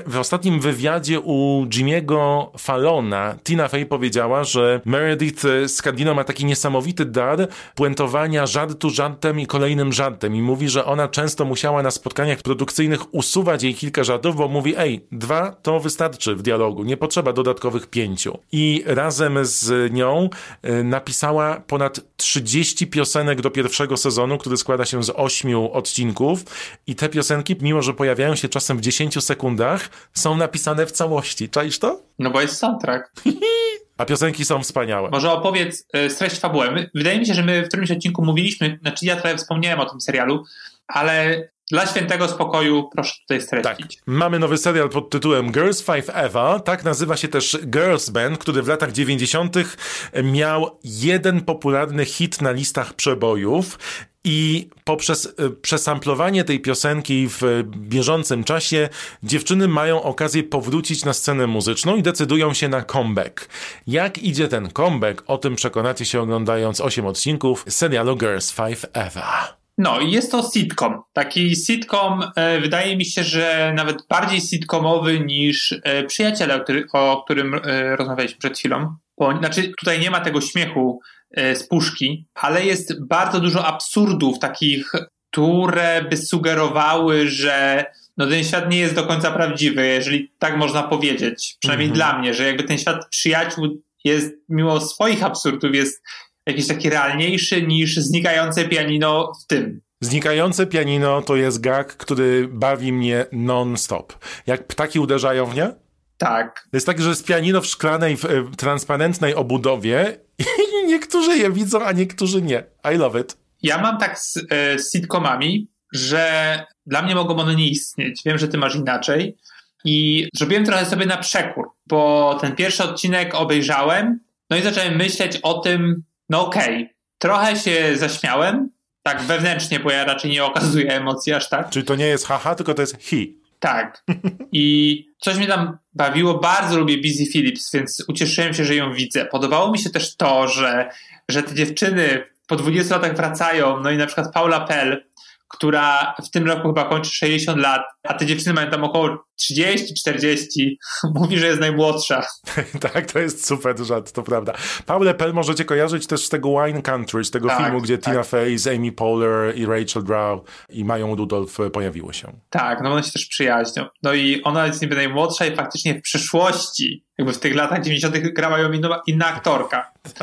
w ostatnim wywiadzie u Jimmy'ego Fallona Tina Fey powiedziała, że Meredith Scardino ma taki niesamowity dar puentowania żartu żartem i kolejnym żartem i mówi, że ona często musiała na spotkaniach produkcyjnych usuwać jej kilka żartów, bo mówi, ej, dwa to wystarczy w dialogu, nie potrzeba dodatkowych pięciu. I razem z nią y, napisała ponad 30 piosenek do pierwszego sezonu, który składa się z ośmiu odcinków i te piosenki, mimo że pojawiają się czasem w 10 sekundach, są napisane w całości. Czaisz to? No bo jest soundtrack. A piosenki są wspaniałe. Może opowiedz y, treść fabuły. Wydaje mi się, że my w którymś odcinku mówiliśmy, znaczy ja trochę wspomniałem o tym serialu, ale dla świętego spokoju proszę tutaj streścić. Tak. Mamy nowy serial pod tytułem Girls Five Eva. Tak nazywa się też Girls Band, który w latach 90. miał jeden popularny hit na listach przebojów. I poprzez y, przesamplowanie tej piosenki w bieżącym czasie dziewczyny mają okazję powrócić na scenę muzyczną i decydują się na comeback. Jak idzie ten comeback? O tym przekonacie się oglądając 8 odcinków serialu Girls Five Eva. No jest to sitcom. Taki sitcom, e, wydaje mi się, że nawet bardziej sitcomowy niż e, Przyjaciele, o, który, o którym e, rozmawialiśmy przed chwilą. Bo, znaczy tutaj nie ma tego śmiechu e, z puszki, ale jest bardzo dużo absurdów takich, które by sugerowały, że no ten świat nie jest do końca prawdziwy, jeżeli tak można powiedzieć. Przynajmniej Mhm. dla mnie, że jakby ten świat przyjaciół jest, mimo swoich absurdów, jest jakiś taki realniejszy niż znikające pianino w tym. Znikające pianino to jest gag, który bawi mnie non-stop. Jak ptaki uderzają w nie? Tak. To jest tak, że jest pianino w szklanej, w, e, transparentnej obudowie i niektórzy je widzą, a niektórzy nie. I love it. Ja mam tak z, e, z sitcomami, że dla mnie mogą one nie istnieć. Wiem, że ty masz inaczej. I zrobiłem trochę sobie na przekór, bo ten pierwszy odcinek obejrzałem, no i zacząłem myśleć o tym, no okej, trochę się zaśmiałem, tak wewnętrznie, bo ja raczej nie okazuję emocji aż tak. Czyli to nie jest haha, tylko to jest hi. Tak. I coś mnie tam bawiło. Bardzo lubię Busy Phillips, więc ucieszyłem się, że ją widzę. Podobało mi się też to, że, że te dziewczyny po 20 latach wracają. No i na przykład Paula Pell, która w tym roku chyba kończy 60 lat, a te dziewczyny mają tam około 30-40, mówi, że jest najmłodsza. tak, to jest super żart, to prawda. Paulę Pell możecie kojarzyć też z tego Wine Country, z tego Tak, filmu, gdzie tak. Tina Fey z Amy Poehler i Rachel Draw i Mają Rudolph pojawiły się. Tak, no one się też przyjaźnią. No i ona jest niby najmłodsza i faktycznie w przyszłości, jakby w tych latach 90. grała ją inna, inna aktorka.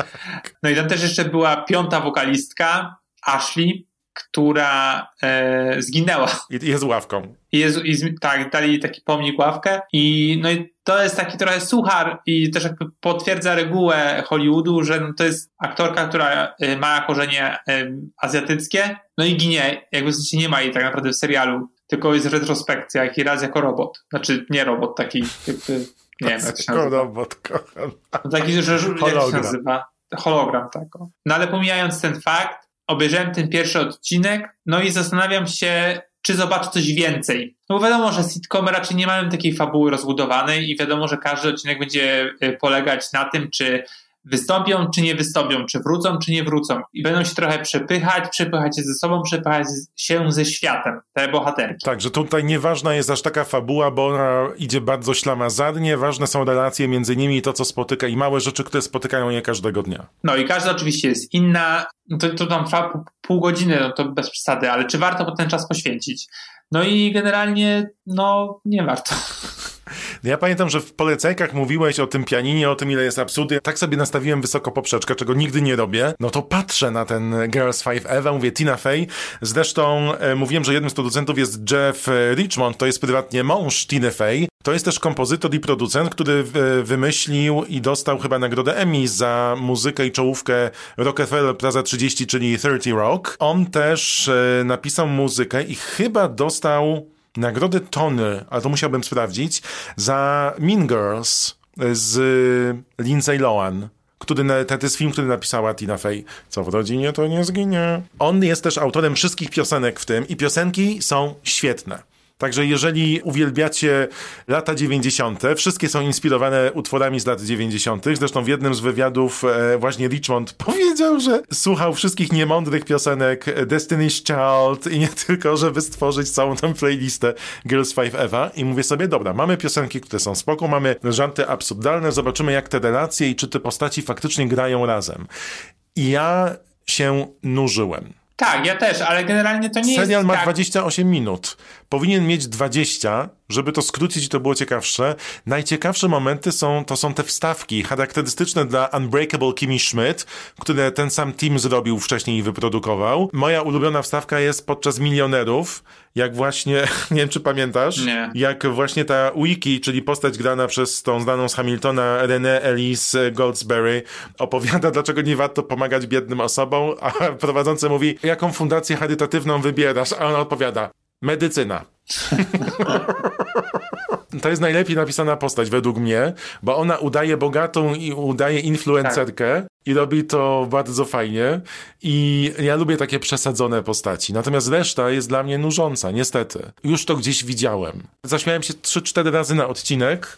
No i tam też jeszcze była piąta wokalistka, Ashley, która e, zginęła. I jest ławką. I jest, i, tak, dali taki pomnik ławkę i no i to jest taki trochę suchar i też jakby potwierdza regułę Hollywoodu, że no to jest aktorka, która y, ma korzenie y, azjatyckie, no i ginie, jakby w sensie nie ma jej tak naprawdę w serialu, tylko jest retrospekcja, jaki raz jako robot. Znaczy nie robot, taki jakby, nie wiem jak się nazywa. Robot, kocham. No taki, że jak się nazywa? Hologram, tak. No ale pomijając ten fakt, obejrzałem ten pierwszy odcinek, no i zastanawiam się, czy zobaczę coś więcej. No bo wiadomo, że sitcomy raczej nie mają takiej fabuły rozbudowanej i wiadomo, że każdy odcinek będzie y, polegać na tym, czy wystąpią, czy nie wystąpią, czy wrócą, czy nie wrócą. I będą się trochę przepychać, przepychać się ze sobą, przepychać się ze światem, te bohaterki. Tak, że tutaj nieważna jest aż taka fabuła, bo ona idzie bardzo ślamazarnie, ważne są relacje między nimi i to, co spotyka i małe rzeczy, które spotykają je każdego dnia. No i każda oczywiście jest inna. No To, to tam trwa pół, pół godziny, no to bez przesady, ale czy warto ten czas poświęcić? No i generalnie, no nie warto. Ja pamiętam, że w polecajkach mówiłeś o tym pianinie, o tym, ile jest absurdy. Tak sobie nastawiłem wysoko poprzeczkę, czego nigdy nie robię. No to patrzę na ten Girls Five Eva, mówię Tina Fey. Zresztą e, mówiłem, że jednym z producentów jest Jeff e, Richmond, to jest prywatnie mąż Tiny Fey. To jest też kompozytor i producent, który e, wymyślił i dostał chyba nagrodę Emmy za muzykę i czołówkę Rockefeller Plaza 30, czyli 30 Rock. On też e, napisał muzykę i chyba dostał nagrodę Tony, ale to musiałbym sprawdzić, za Mean Girls z Lindsay Lohan który to jest film, który napisała Tina Fey. Co w rodzinie, to nie zginie. On jest też autorem wszystkich piosenek w tym i piosenki są świetne. Także jeżeli uwielbiacie lata 90., wszystkie są inspirowane utworami z lat 90. Zresztą w jednym z wywiadów e, właśnie Richmond powiedział, że słuchał wszystkich niemądrych piosenek Destiny's Child i nie tylko, żeby stworzyć całą tę playlistę Girls 5 Eva. I mówię sobie, dobra, mamy piosenki, które są spoko, mamy żarty absurdalne, zobaczymy jak te relacje i czy te postaci faktycznie grają razem. I ja się nużyłem. Tak, ja też, ale generalnie to nie Serial jest Serial ma tak... 28 minut. Powinien mieć 20, żeby to skrócić i to było ciekawsze. Najciekawsze momenty są, to są te wstawki charakterystyczne dla Unbreakable Kimmy Schmidt, które ten sam team zrobił wcześniej i wyprodukował. Moja ulubiona wstawka jest podczas Milionerów, jak właśnie, nie wiem czy pamiętasz, nie. jak właśnie ta Wiki, czyli postać grana przez tą znaną z Hamiltona Renée Elise Goldsberry opowiada, dlaczego nie warto pomagać biednym osobom, a prowadzący mówi, jaką fundację charytatywną wybierasz, a ona odpowiada, medycyna. to jest najlepiej napisana postać według mnie, bo ona udaje bogatą i udaje influencerkę tak. I robi to bardzo fajnie i ja lubię takie przesadzone postaci. Natomiast reszta jest dla mnie nużąca, niestety. Już to gdzieś widziałem. Zaśmiałem się 3-4 razy na odcinek.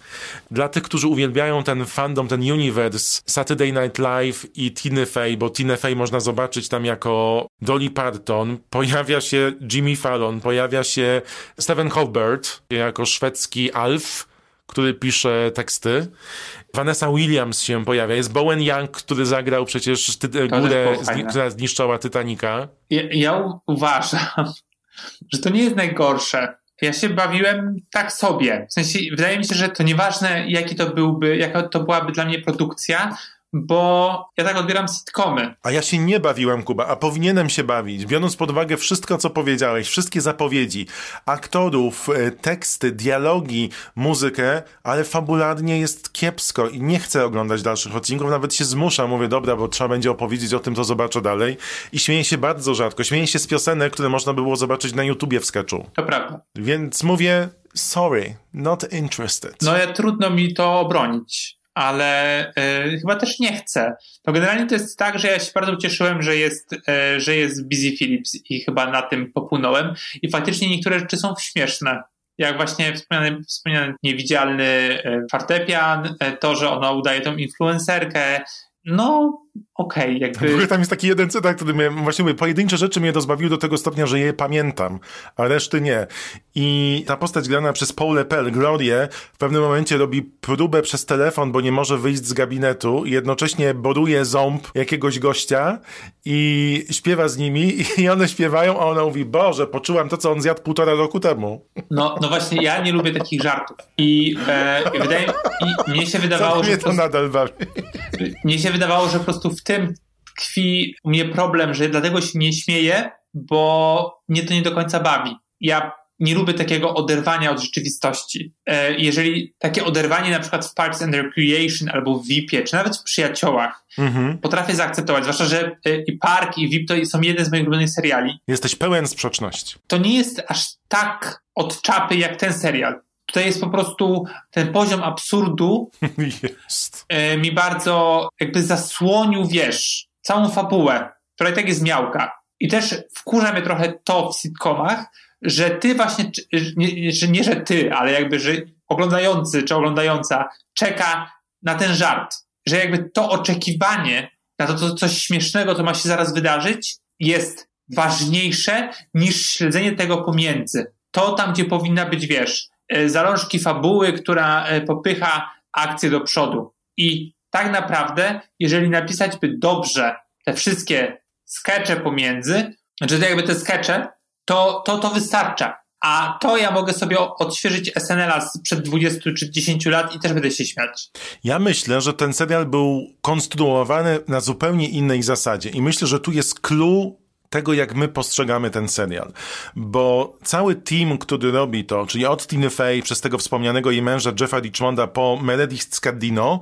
Dla tych, którzy uwielbiają ten fandom, ten universe Saturday Night Live i Tiny Fey, bo Tiny Fey można zobaczyć tam jako Dolly Parton, pojawia się Jimmy Fallon, pojawia się Steven Colbert jako szwedzki Alf, który pisze teksty. Vanessa Williams się pojawia. Jest Bowen Young, który zagrał przecież ty- górę, zni- która zniszczała Titanica. Ja, ja uważam, że to nie jest najgorsze. Ja się bawiłem tak sobie. W sensie, wydaje mi się, że to nieważne, jaki to byłby, jaka to byłaby dla mnie produkcja, bo ja tak odbieram sitcomy. A ja się nie bawiłem, Kuba, a powinienem się bawić, biorąc pod uwagę wszystko, co powiedziałeś, wszystkie zapowiedzi, aktorów, e, teksty, dialogi, muzykę, ale fabularnie jest kiepsko i nie chcę oglądać dalszych odcinków, nawet się zmuszam, mówię, dobra, bo trzeba będzie opowiedzieć o tym, to zobaczę dalej i śmieję się bardzo rzadko, śmieję się z piosenek, które można by było zobaczyć na YouTubie w sketchu. To prawda. Więc mówię, sorry, not interested. No ja trudno mi to obronić ale y, chyba też nie chcę. To generalnie to jest tak, że ja się bardzo ucieszyłem, że jest, y, że jest Busy Phillips i chyba na tym popłynąłem i faktycznie niektóre rzeczy są śmieszne. Jak właśnie wspomniany, wspomniany niewidzialny y, fortepian, to, że ona udaje tą influencerkę, no okej, okay, jakby... Tam jest taki jeden cytat, który mnie, właśnie mówię, pojedyncze rzeczy mnie rozbawiły do tego stopnia, że je pamiętam, a reszty nie. I ta postać grana przez Paul Lepel, Glorię, w pewnym momencie robi próbę przez telefon, bo nie może wyjść z gabinetu i jednocześnie boruje ząb jakiegoś gościa i śpiewa z nimi i one śpiewają, a ona mówi, Boże, poczułam to, co on zjadł półtora roku temu. No, no właśnie, ja nie lubię takich żartów. I, e, wydaje, i mnie się wydawało, że... Mnie to nadal bawi. Mnie się wydawało, że po prostu w tym tkwi u mnie problem, że dlatego się nie śmieję, bo mnie to nie do końca bawi. Ja nie lubię takiego oderwania od rzeczywistości. Jeżeli takie oderwanie na przykład w Parks and Recreation albo w VIP-ie, czy nawet w Przyjaciołach mhm. potrafię zaakceptować, zwłaszcza, że i Park i VIP to są jedne z moich ulubionych seriali. Jesteś pełen sprzeczności. To nie jest aż tak od czapy jak ten serial. Tutaj jest po prostu ten poziom absurdu jest. mi bardzo jakby zasłonił, wiesz, całą fabułę, która i tak jest miałka. I też wkurza mnie trochę to w sitcomach, że ty właśnie, nie, że nie, że ty, ale jakby, że oglądający czy oglądająca czeka na ten żart. Że jakby to oczekiwanie na to, to coś śmiesznego, to ma się zaraz wydarzyć, jest ważniejsze niż śledzenie tego pomiędzy. To tam, gdzie powinna być, wiesz, zalążki fabuły, która popycha akcję do przodu. I tak naprawdę, jeżeli napisać by dobrze te wszystkie skecze pomiędzy, znaczy jakby te skecze, to, to to wystarcza. A to ja mogę sobie odświeżyć SNL-a sprzed 20 czy 10 lat i też będę się śmiać. Ja myślę, że ten serial był konstruowany na zupełnie innej zasadzie i myślę, że tu jest clue tego, jak my postrzegamy ten serial. Bo cały team, który robi to, czyli od Tiny Fey, przez tego wspomnianego jej męża Jeffa Richmonda po Meredith Scardino,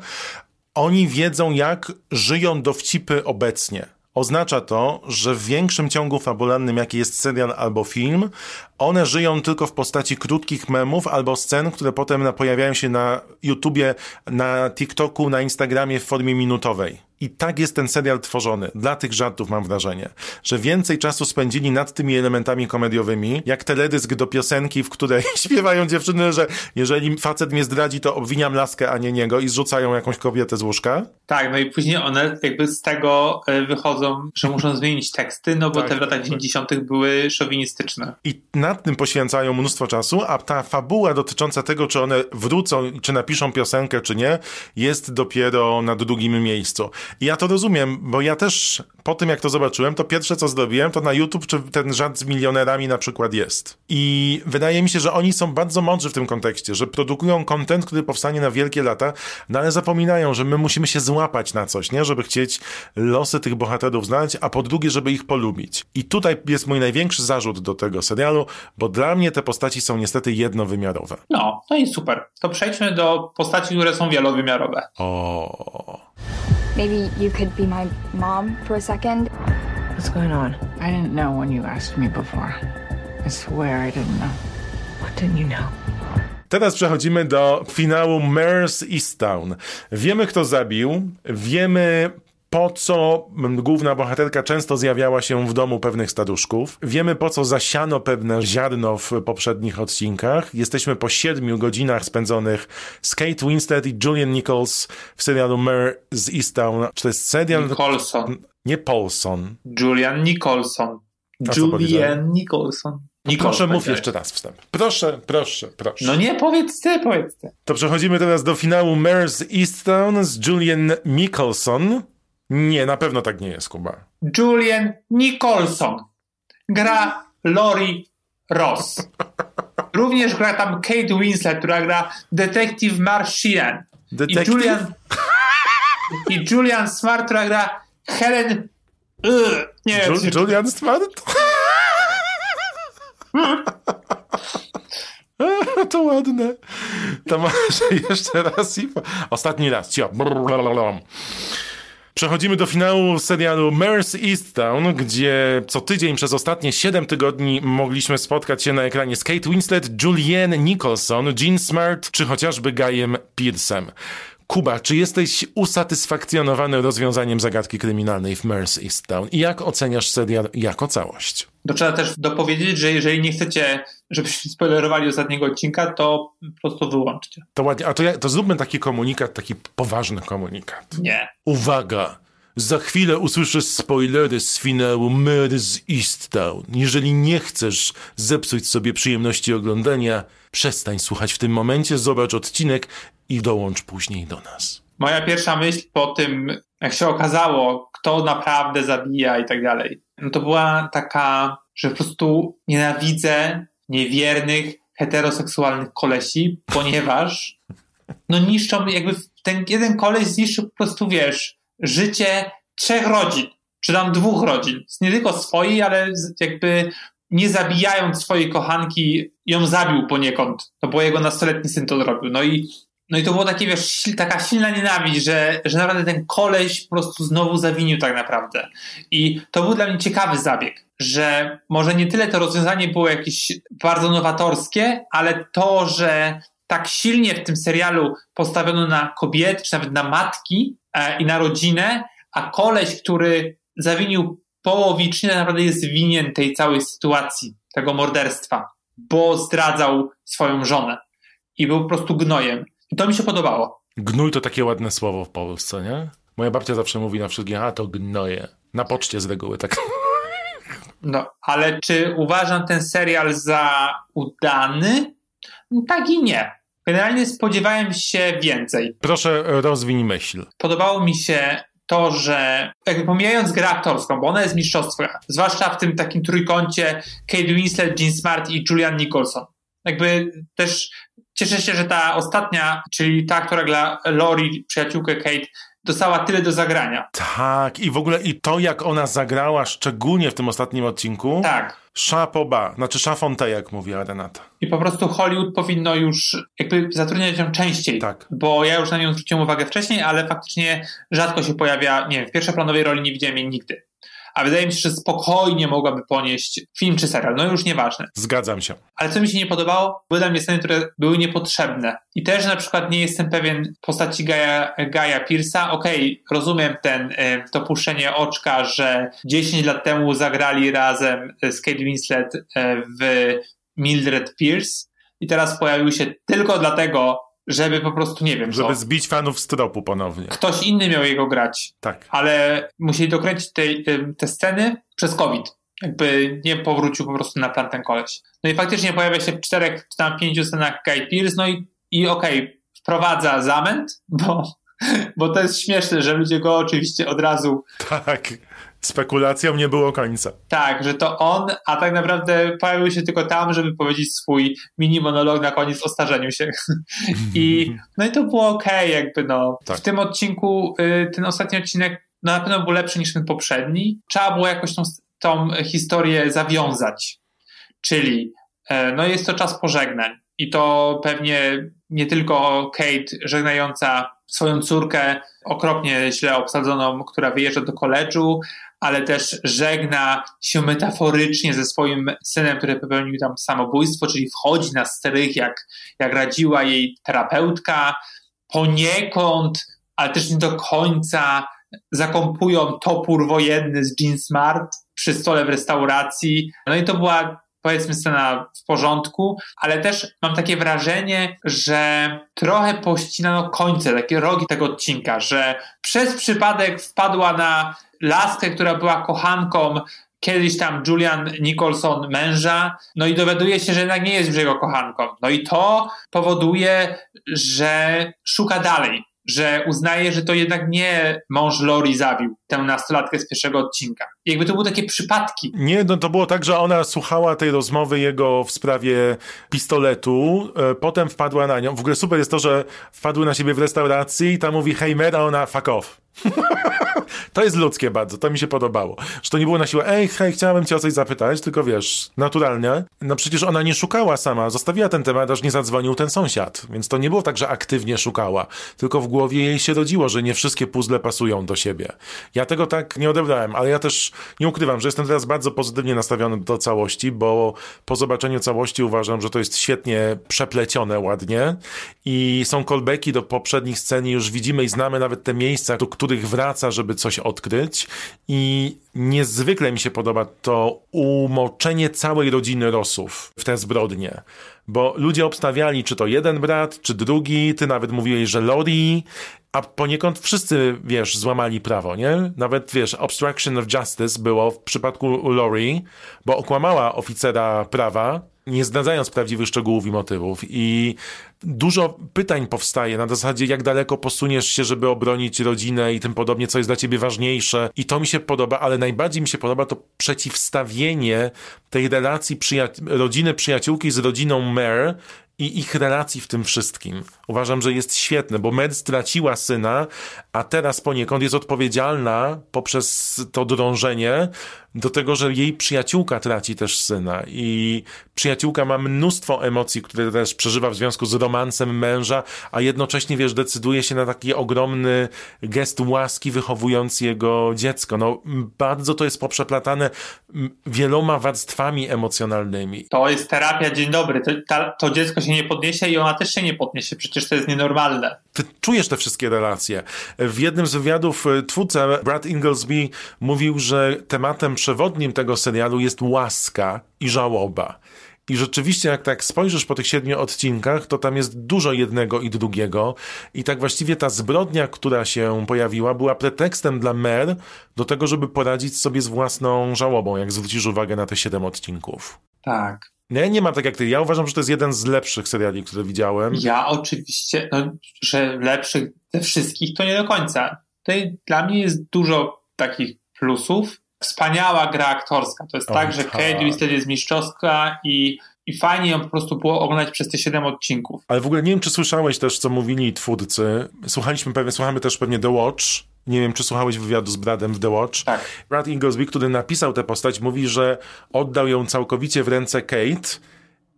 oni wiedzą, jak żyją dowcipy obecnie. Oznacza to, że w większym ciągu fabularnym, jaki jest serial albo film, one żyją tylko w postaci krótkich memów albo scen, które potem pojawiają się na YouTubie, na TikToku, na Instagramie w formie minutowej. I tak jest ten serial tworzony. Dla tych żartów mam wrażenie, że więcej czasu spędzili nad tymi elementami komediowymi, jak teledysk do piosenki, w której śpiewają dziewczyny, że jeżeli facet mnie zdradzi, to obwiniam laskę, a nie niego i zrzucają jakąś kobietę z łóżka. Tak, no i później one jakby z tego e, wychodzą, że muszą zmienić teksty, no bo Tak, te w latach tak, 90. były szowinistyczne. I nad tym poświęcają mnóstwo czasu, a ta fabuła dotycząca tego, czy one wrócą, czy napiszą piosenkę, czy nie, jest dopiero na drugim miejscu. I ja to rozumiem, bo ja też po tym, jak to zobaczyłem, to pierwsze, co zrobiłem, to na YouTube, czy ten żart z milionerami na przykład jest. I wydaje mi się, że oni są bardzo mądrzy w tym kontekście, że produkują content, który powstanie na wielkie lata, no ale zapominają, że my musimy się złapać na coś, nie? Żeby chcieć losy tych bohaterów znać, a po drugie, żeby ich polubić. I tutaj jest mój największy zarzut do tego serialu, bo dla mnie te postaci są niestety jednowymiarowe. No, no i super. To przejdźmy do postaci, które są wielowymiarowe. O. Maybe you could be my mom for a second. What's going on? I didn't know when you asked me before. I swear I didn't know. What didn't you know? Teraz przechodzimy do finału Mare's Easttown. Wiemy, kto zabił, wiemy po co główna bohaterka często zjawiała się w domu pewnych staruszków. Wiemy po co zasiano pewne ziarno w poprzednich odcinkach. Jesteśmy po siedmiu godzinach spędzonych z Kate Winslet i Julian Nichols w serialu Mare z Easttown. Czy to jest serial? Nicholson. Nie Paulson. Julian Nicholson. Julian Nicholson. Proszę mów jeszcze raz wstęp. Proszę, proszę, proszę. No nie, powiedz ty, powiedz ty. To przechodzimy teraz do finału Mare's Easttown z Julian Nicholson. Nie, na pewno tak nie jest, Kuba. Julian Nicholson. Gra Lori Ross. Również gra tam Kate Winslet, która gra Detective Martian. Detective? I Julian, I Julian Smart, która gra Helen... Ugh, nie wiem, Ju- czy- Julian Smart? to ładne. To może jeszcze raz i... Ostatni raz. Cio. Przechodzimy do finału serialu Mare's Easttown, gdzie co tydzień przez ostatnie 7 tygodni mogliśmy spotkać się na ekranie z Kate Winslet, Julianne Nicholson, Jean Smart czy chociażby Guyem Pearsem. Kuba, czy jesteś usatysfakcjonowany rozwiązaniem zagadki kryminalnej w Mare's Easttown? I jak oceniasz serial jako całość? To trzeba też dopowiedzieć, że jeżeli nie chcecie, żebyśmy spoilerowali ostatniego odcinka, to po prostu wyłączcie. To ładnie, a to, ja, to zróbmy taki komunikat, taki poważny komunikat. Nie. Uwaga! Za chwilę usłyszysz spoilery z finału Mare's Easttown. Jeżeli nie chcesz zepsuć sobie przyjemności oglądania, przestań słuchać w tym momencie, zobacz odcinek i dołącz później do nas. Moja pierwsza myśl po tym, jak się okazało, kto naprawdę zabija i tak dalej, no to była taka, że po prostu nienawidzę niewiernych, heteroseksualnych kolesi, ponieważ no niszczą, jakby ten jeden koleś zniszczył po prostu, wiesz, życie trzech rodzin, czy tam dwóch rodzin. Nie tylko swojej, ale jakby nie zabijając swojej kochanki, ją zabił poniekąd. To było jego nastoletni syn to zrobił. No i no i to było takie, wiesz, taka silna nienawiść, że, że naprawdę ten koleś po prostu znowu zawinił tak naprawdę. I to był dla mnie ciekawy zabieg, że może nie tyle to rozwiązanie było jakieś bardzo nowatorskie, ale to, że tak silnie w tym serialu postawiono na kobiety, czy nawet na matki e, i na rodzinę, a koleś, który zawinił połowicznie, naprawdę jest winien tej całej sytuacji, tego morderstwa, bo zdradzał swoją żonę i był po prostu gnojem. I to mi się podobało. Gnój to takie ładne słowo w Polsce, nie? Moja babcia zawsze mówi na wszystkie, a to gnoje. Na poczcie z reguły, tak. No, ale czy uważam ten serial za udany? No, Tak i nie. Generalnie spodziewałem się więcej. Proszę, rozwiń myśl. Podobało mi się to, że jakby pomijając grę aktorską, bo ona jest mistrzostwa, zwłaszcza w tym takim trójkącie Kate Winslet, Jean Smart i Julian Nicholson. Jakby też cieszę się, że ta ostatnia, czyli ta, która gra Lori, przyjaciółkę Kate, dostała tyle do zagrania. Tak, i w ogóle i to, jak ona zagrała, szczególnie w tym ostatnim odcinku. Tak. Szapoba, znaczy szafonte, jak mówiła Renata. I po prostu Hollywood powinno już jakby zatrudniać ją częściej. Tak. Bo ja już na nią zwróciłem uwagę wcześniej, ale faktycznie rzadko się pojawia, nie wiem, w pierwszoplanowej roli nie widziałem jej nigdy. A wydaje mi się, że spokojnie mogłaby ponieść film czy serial, no już nieważne. Zgadzam się. Ale co mi się nie podobało, były dla mnie sceny, które były niepotrzebne. I też na przykład nie jestem pewien postaci Gaja, Gaja Pierce'a. Okej, okay, rozumiem ten, e, to puszczenie oczka, że 10 lat temu zagrali razem z Kate Winslet e, w Mildred Pierce i teraz pojawił się tylko dlatego, żeby po prostu, nie wiem Żeby co. zbić fanów z tropu ponownie. Ktoś inny miał jego grać. Tak. Ale musieli dokręcić te, te, sceny przez COVID. Jakby nie powrócił po prostu na plan ten koleś. No i faktycznie pojawia się w czterech czy tam pięciu scenach Guy Pearce, no i, i okej, okay, wprowadza zamęt, bo, bo to jest śmieszne, że ludzie go oczywiście od razu... Tak, spekulacjom nie było końca. Tak, że to on, a tak naprawdę pojawił się tylko tam, żeby powiedzieć swój mini monolog na koniec o starzeniu się. I no i to było okej, okay, jakby no. Tak. W tym odcinku, y, ten ostatni odcinek no na pewno był lepszy niż ten poprzedni. Trzeba było jakoś tą, tą historię zawiązać. Czyli e, no jest to czas pożegnań. I to pewnie nie tylko Kate żegnająca swoją córkę okropnie źle obsadzoną, która wyjeżdża do koledżu, ale też żegna się metaforycznie ze swoim synem, który popełnił tam samobójstwo, czyli wchodzi na strych, jak, jak radziła jej terapeutka, poniekąd, ale też nie do końca zakąpują topór wojenny z Jean Smart przy stole w restauracji. No i to była powiedzmy scena w porządku, ale też mam takie wrażenie, że trochę pościnano końce, takie rogi tego odcinka, że przez przypadek wpadła na laskę, która była kochanką kiedyś tam Julian Nicholson męża, no i dowiaduje się, że jednak nie jest już jego kochanką. No i to powoduje, że szuka dalej, że uznaje, że to jednak nie mąż Lori zabił tę nastolatkę z pierwszego odcinka. Jakby to były takie przypadki. Nie, no to było tak, że ona słuchała tej rozmowy jego w sprawie pistoletu, e, potem wpadła na nią. W ogóle super jest to, że wpadły na siebie w restauracji i tam mówi hej Mer, a ona fuck off. to jest ludzkie bardzo, to mi się podobało. Że to nie było na siłę, ej, hej, chciałabym cię o coś zapytać, tylko wiesz, naturalnie. No przecież ona nie szukała sama, zostawiła ten temat, aż nie zadzwonił ten sąsiad. Więc to nie było tak, że aktywnie szukała, tylko w głowie jej się rodziło, że nie wszystkie puzzle pasują do siebie. Ja tego tak nie odebrałem, ale ja też nie ukrywam, że jestem teraz bardzo pozytywnie nastawiony do całości, bo po zobaczeniu całości uważam, że to jest świetnie przeplecione ładnie i są callbacki do poprzednich scen i już widzimy i znamy nawet te miejsca, do których wraca, żeby coś odkryć i niezwykle mi się podoba to umoczenie całej rodziny Rosów w te zbrodnie. Bo ludzie obstawiali, czy to jeden brat, czy drugi, ty nawet mówiłeś, że Lori, a poniekąd wszyscy, wiesz, złamali prawo, nie? Nawet, wiesz, obstruction of justice było w przypadku Lori, bo okłamała oficera prawa, nie zdradzając prawdziwych szczegółów i motywów. I dużo pytań powstaje na zasadzie, jak daleko posuniesz się, żeby obronić rodzinę i tym podobnie, co jest dla ciebie ważniejsze. I to mi się podoba, ale najbardziej mi się podoba to przeciwstawienie tej relacji przyja- rodziny przyjaciółki z rodziną Mare i ich relacji w tym wszystkim. Uważam, że jest świetne, bo Med straciła syna, a teraz poniekąd jest odpowiedzialna poprzez to drążenie do tego, że jej przyjaciółka traci też syna i przyjaciółka ma mnóstwo emocji, które też przeżywa w związku z romansem męża, a jednocześnie, wiesz, decyduje się na taki ogromny gest łaski, wychowując jego dziecko. No, bardzo to jest poprzeplatane wieloma warstwami emocjonalnymi. To jest terapia, dzień dobry. To, ta, to dziecko się nie podniesie i ona też się nie podniesie. Przecież to jest nienormalne. Ty czujesz te wszystkie relacje. W jednym z wywiadów e, twórca Brad Inglesby mówił, że tematem przewodnim tego serialu jest łaska i żałoba. I rzeczywiście, jak tak spojrzysz po tych siedmiu odcinkach, to tam jest dużo jednego i drugiego. I tak właściwie ta zbrodnia, która się pojawiła, była pretekstem dla Mer do tego, żeby poradzić sobie z własną żałobą, jak zwrócisz uwagę na te siedem odcinków. Tak. Nie, nie ma tak jak ty. Ja uważam, że to jest jeden z lepszych seriali, które widziałem. Ja oczywiście, no, że lepszych ze wszystkich to nie do końca. Tutaj dla mnie jest dużo takich plusów. Wspaniała gra aktorska. To jest o, tak, że tak. Kate Winslet jest mistrzowska i, i fajnie ją po prostu było oglądać przez te siedem odcinków. Ale w ogóle nie wiem, czy słyszałeś też, co mówili twórcy. Słuchaliśmy pewnie, słuchamy też pewnie The Watch. Nie wiem, czy słuchałeś wywiadu z Bradem w The Watch. Tak. Brad Inglesby, który napisał tę postać, mówi, że oddał ją całkowicie w ręce Kate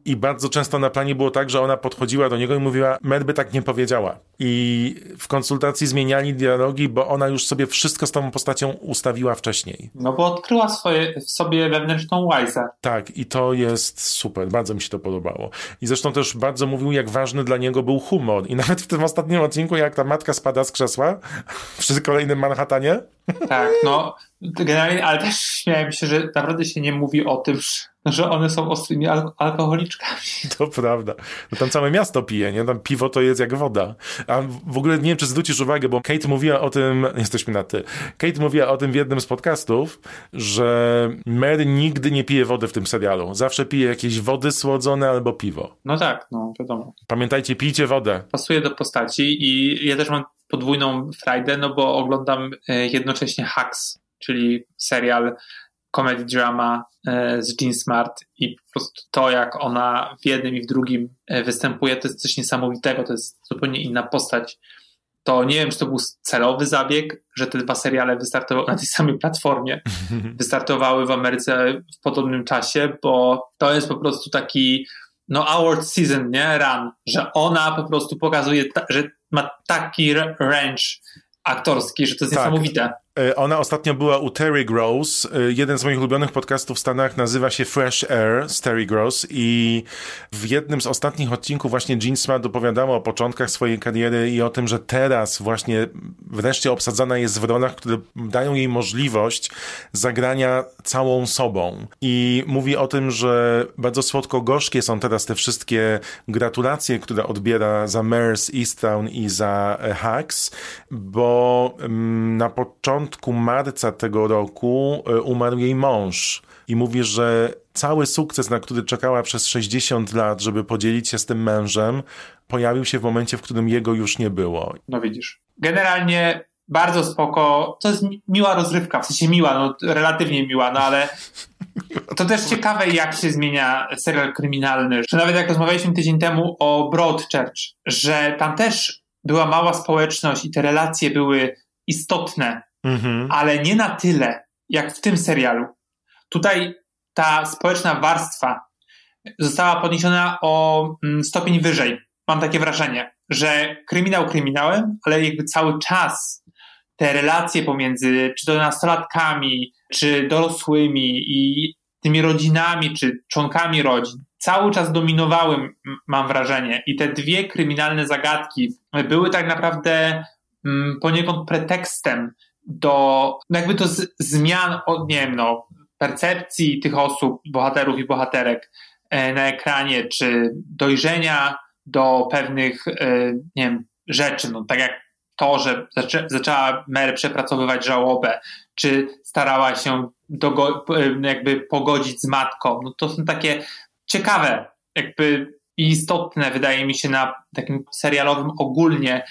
I bardzo często na planie było tak, że ona podchodziła do niego i mówiła, Mer by tak nie powiedziała. I w konsultacji zmieniali dialogi, bo ona już sobie wszystko z tą postacią ustawiła wcześniej. No bo odkryła swoje, w sobie wewnętrzną łajzę. Tak, i to jest super, bardzo mi się to podobało. I zresztą też bardzo mówił, jak ważny dla niego był humor. I nawet w tym ostatnim odcinku, jak ta matka spada z krzesła przy kolejnym Manhattanie. Tak, no generalnie, ale też śmiałem się, że naprawdę się nie mówi o tym, że one są ostrymi al alkoholiczkami. To prawda. No tam całe miasto pije, nie? Tam piwo to jest jak woda. A w ogóle nie wiem, czy zwrócisz uwagę, bo Kate mówiła o tym, jesteśmy na ty, Kate mówiła o tym w jednym z podcastów, że Mary nigdy nie pije wody w tym serialu. Zawsze pije jakieś wody słodzone albo piwo. No tak, no wiadomo. Pamiętajcie, pijcie wodę. Pasuje do postaci i ja też mam podwójną frajdę, no bo oglądam e, jednocześnie Hacks, czyli serial comedy drama e, z Jean Smart i po prostu to, jak ona w jednym i w drugim e, występuje, to jest coś niesamowitego, to jest zupełnie inna postać. To nie wiem, czy to był celowy zabieg, że te dwa seriale wystartowały na tej samej platformie, wystartowały w Ameryce w podobnym czasie, bo to jest po prostu taki no award season, nie? Run, że ona po prostu pokazuje, że ma taki range aktorski, że to jest tak. niesamowite. E, ona ostatnio była u Terry Gross. E, jeden z moich ulubionych podcastów w Stanach nazywa się Fresh Air z Terry Gross i w jednym z ostatnich odcinków właśnie Jean Smart opowiadała o początkach swojej kariery i o tym, że teraz właśnie wreszcie obsadzana jest w rolach, które dają jej możliwość zagrania całą sobą. I mówi o tym, że bardzo słodko-gorzkie są teraz te wszystkie gratulacje, które odbiera za Mares Easttown i za e, Hacks, bo mm, na początku początku marca tego roku e, umarł jej mąż i mówi, że cały sukces, na który czekała przez 60 lat, żeby podzielić się z tym mężem, pojawił się w momencie, w którym jego już nie było. No widzisz. Generalnie bardzo spoko. To jest miła rozrywka, w sensie miła, no relatywnie miła, no ale to też ciekawe, jak się zmienia serial kryminalny. Że nawet jak rozmawialiśmy tydzień temu o Broadchurch, że tam też była mała społeczność i te relacje były istotne mhm. ale nie na tyle, jak w tym serialu. Tutaj ta społeczna warstwa została podniesiona o mm, stopień wyżej. Mam takie wrażenie, że kryminał kryminałem, ale jakby cały czas te relacje pomiędzy czy to nastolatkami, czy dorosłymi i tymi rodzinami, czy członkami rodzin, cały czas dominowały, mam wrażenie. I te dwie kryminalne zagadki były tak naprawdę mm, poniekąd pretekstem do no jakby to z, zmian, od, nie wiem, no, percepcji tych osób, bohaterów i bohaterek e, na ekranie, czy dojrzenia do pewnych, e, nie wiem, rzeczy, no tak jak to, że zaczę, zaczęła Mary przepracowywać żałobę, czy starała się dogo, e, jakby pogodzić z matką, no to są takie ciekawe, jakby istotne, wydaje mi się, na takim serialowym ogólnie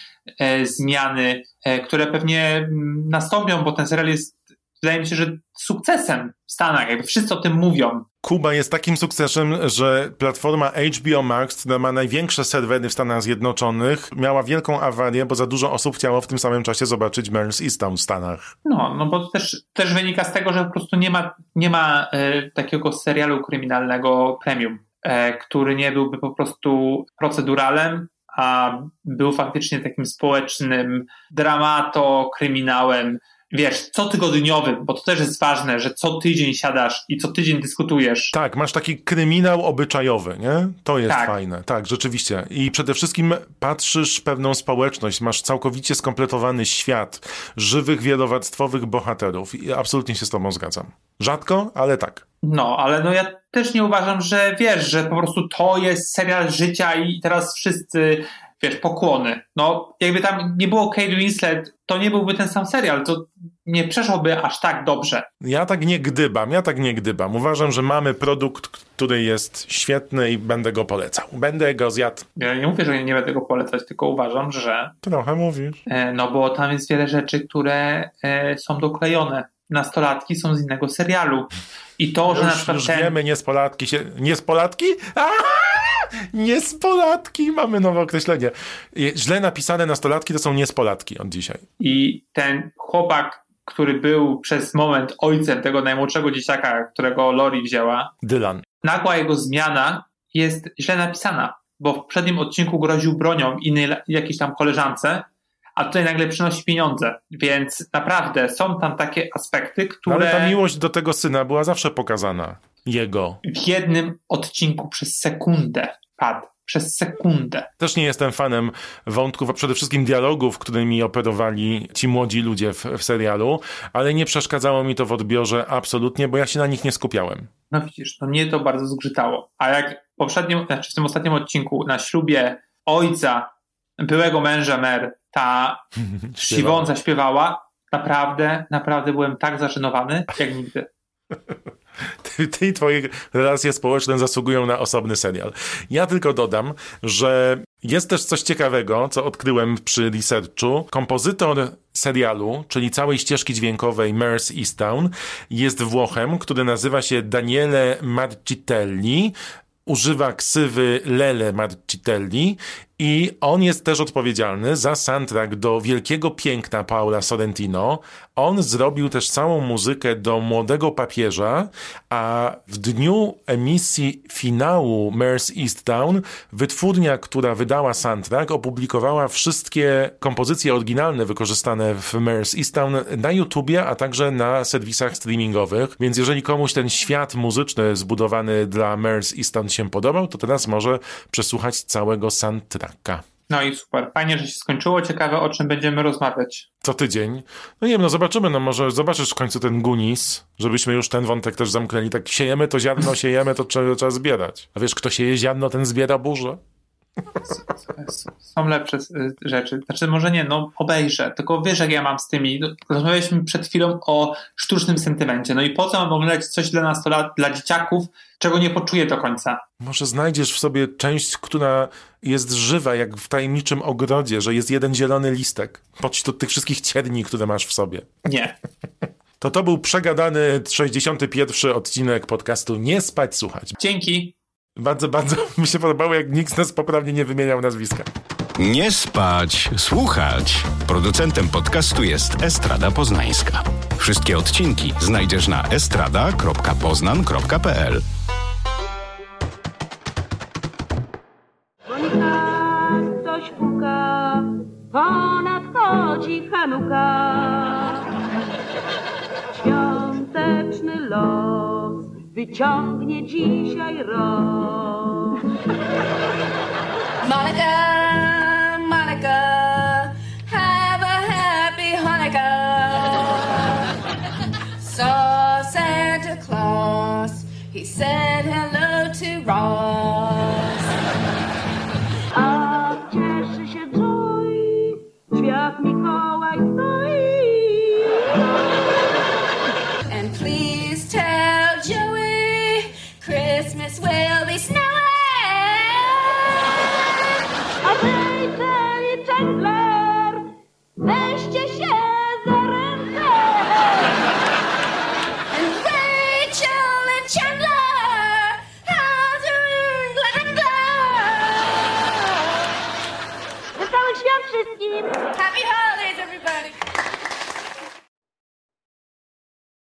zmiany, e, które pewnie mm, nastąpią, bo ten serial jest, wydaje mi się, że sukcesem w Stanach, jakby wszyscy o tym mówią. Kuba jest takim sukcesem, że platforma HBO Max, która ma największe serwery w Stanach Zjednoczonych, miała wielką awarię, bo za dużo osób chciało w tym samym czasie zobaczyć Mers Easttown w Stanach. No, no bo to też, też wynika z tego, że po prostu nie ma, nie ma e, takiego serialu kryminalnego premium. E, który nie byłby po prostu proceduralem, a był faktycznie takim społecznym dramato, kryminałem, wiesz, cotygodniowym, bo to też jest ważne, że co tydzień siadasz i co tydzień dyskutujesz. Tak, masz taki kryminał obyczajowy, nie? To jest tak. fajne. Tak, rzeczywiście. I przede wszystkim patrzysz pewną społeczność, masz całkowicie skompletowany świat żywych, wielowarstwowych bohaterów i absolutnie się z tobą zgadzam. Rzadko, ale tak. No, ale no ja też nie uważam, że wiesz, że po prostu to jest serial życia i teraz wszyscy, wiesz, pokłony. No, jakby tam nie było Kate Winslet, to nie byłby ten sam serial, to nie przeszłoby aż tak dobrze. Ja tak nie gdybam, ja tak nie gdybam. Uważam, że mamy produkt, który jest świetny i będę go polecał. Będę go zjadł. Ja nie mówię, że nie będę go polecać, tylko uważam, że... Trochę mówisz. E, no bo tam jest wiele rzeczy, które e, są doklejone nastolatki są z innego serialu. I to, że już, na przykład. Już ten... wiemy, niespolatki się. Niespolatki? Niespolatki! Mamy nowe określenie. Źle napisane nastolatki to są niespolatki od dzisiaj. I ten chłopak, który był przez moment ojcem tego najmłodszego dzieciaka, którego Lori wzięła. Dylan. Nagła jego zmiana jest źle napisana, bo w poprzednim odcinku groził bronią innej jakiejś tam koleżance, a tutaj nagle przynosi pieniądze. Więc naprawdę są tam takie aspekty, które. Ale ta miłość do tego syna była zawsze pokazana. Jego. W jednym odcinku przez sekundę padł. Przez sekundę. Też nie jestem fanem wątków, a przede wszystkim dialogów, którymi operowali ci młodzi ludzie w, w serialu, ale nie przeszkadzało mi to w odbiorze absolutnie, bo ja się na nich nie skupiałem. No widzisz, to mnie to bardzo zgrzytało. A jak w poprzednim, znaczy w tym ostatnim odcinku na ślubie ojca byłego męża Mer ta siwą zaśpiewała, naprawdę, naprawdę byłem tak zażenowany, jak nigdy. Ty, ty i twoje relacje społeczne zasługują na osobny serial. Ja tylko dodam, że jest też coś ciekawego, co odkryłem przy researchu. Kompozytor serialu, czyli całej ścieżki dźwiękowej Merce Easttown, jest Włochem, który nazywa się Daniele Marcitelli. Używa ksywy Lele Marcitelli i on jest też odpowiedzialny za soundtrack do Wielkiego Piękna Paula Sorrentino. On zrobił też całą muzykę do Młodego Papieża, a w dniu emisji finału Merce Easttown wytwórnia, która wydała soundtrack, opublikowała wszystkie kompozycje oryginalne wykorzystane w Merce Easttown na YouTubie, a także na serwisach streamingowych. Więc jeżeli komuś ten świat muzyczny zbudowany dla Merce Easttown się podobał, to teraz może przesłuchać całego soundtracka. No i super. Fajnie, że się skończyło. Ciekawe, o czym będziemy rozmawiać. Co tydzień. No nie wiem, no zobaczymy, no może zobaczysz w końcu ten Gunis, żebyśmy już ten wątek też zamknęli. Tak siejemy to ziarno, siejemy to trzeba, trzeba zbierać. A wiesz, kto sieje ziarno, ten zbiera burzę. Są lepsze y, rzeczy. Znaczy, może nie, no obejrzę. Tylko wiesz, jak ja mam z tymi. Rozmawialiśmy przed chwilą o sztucznym sentymencie. No i po co mam oglądać coś dla nastolat, dla dzieciaków, czego nie poczuję do końca? Może znajdziesz w sobie część, która jest żywa, jak w tajemniczym ogrodzie, że jest jeden zielony listek. Poczty tych wszystkich cierni, które masz w sobie. Nie. To to był przegadany 61 odcinek podcastu Nie spać, słuchać. Dzięki. Bardzo, bardzo mi się podobało, jak nikt z nas poprawnie nie wymieniał nazwiska. Nie spać, słuchać. Producentem podcastu jest Estrada Poznańska. Wszystkie odcinki znajdziesz na estrada.poznan.pl. Ktoś puka, to nadchodzi Hanuka. Świąteczny los wyciągnie dzisiaj rok. Monica, Monica, have a happy Hanukkah. Saw Santa Claus, he said hello to Ross. A cieszy się Joy, drzwiach Mikołaj stoi.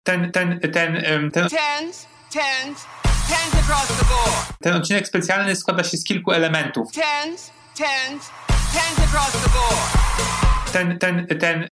Ten, ten, ten, ten, Tens, tens, tens across the board. ten odcinek specjalny składa się z kilku elementów. Tens, tens, tens across the board. Ten, ten, ten,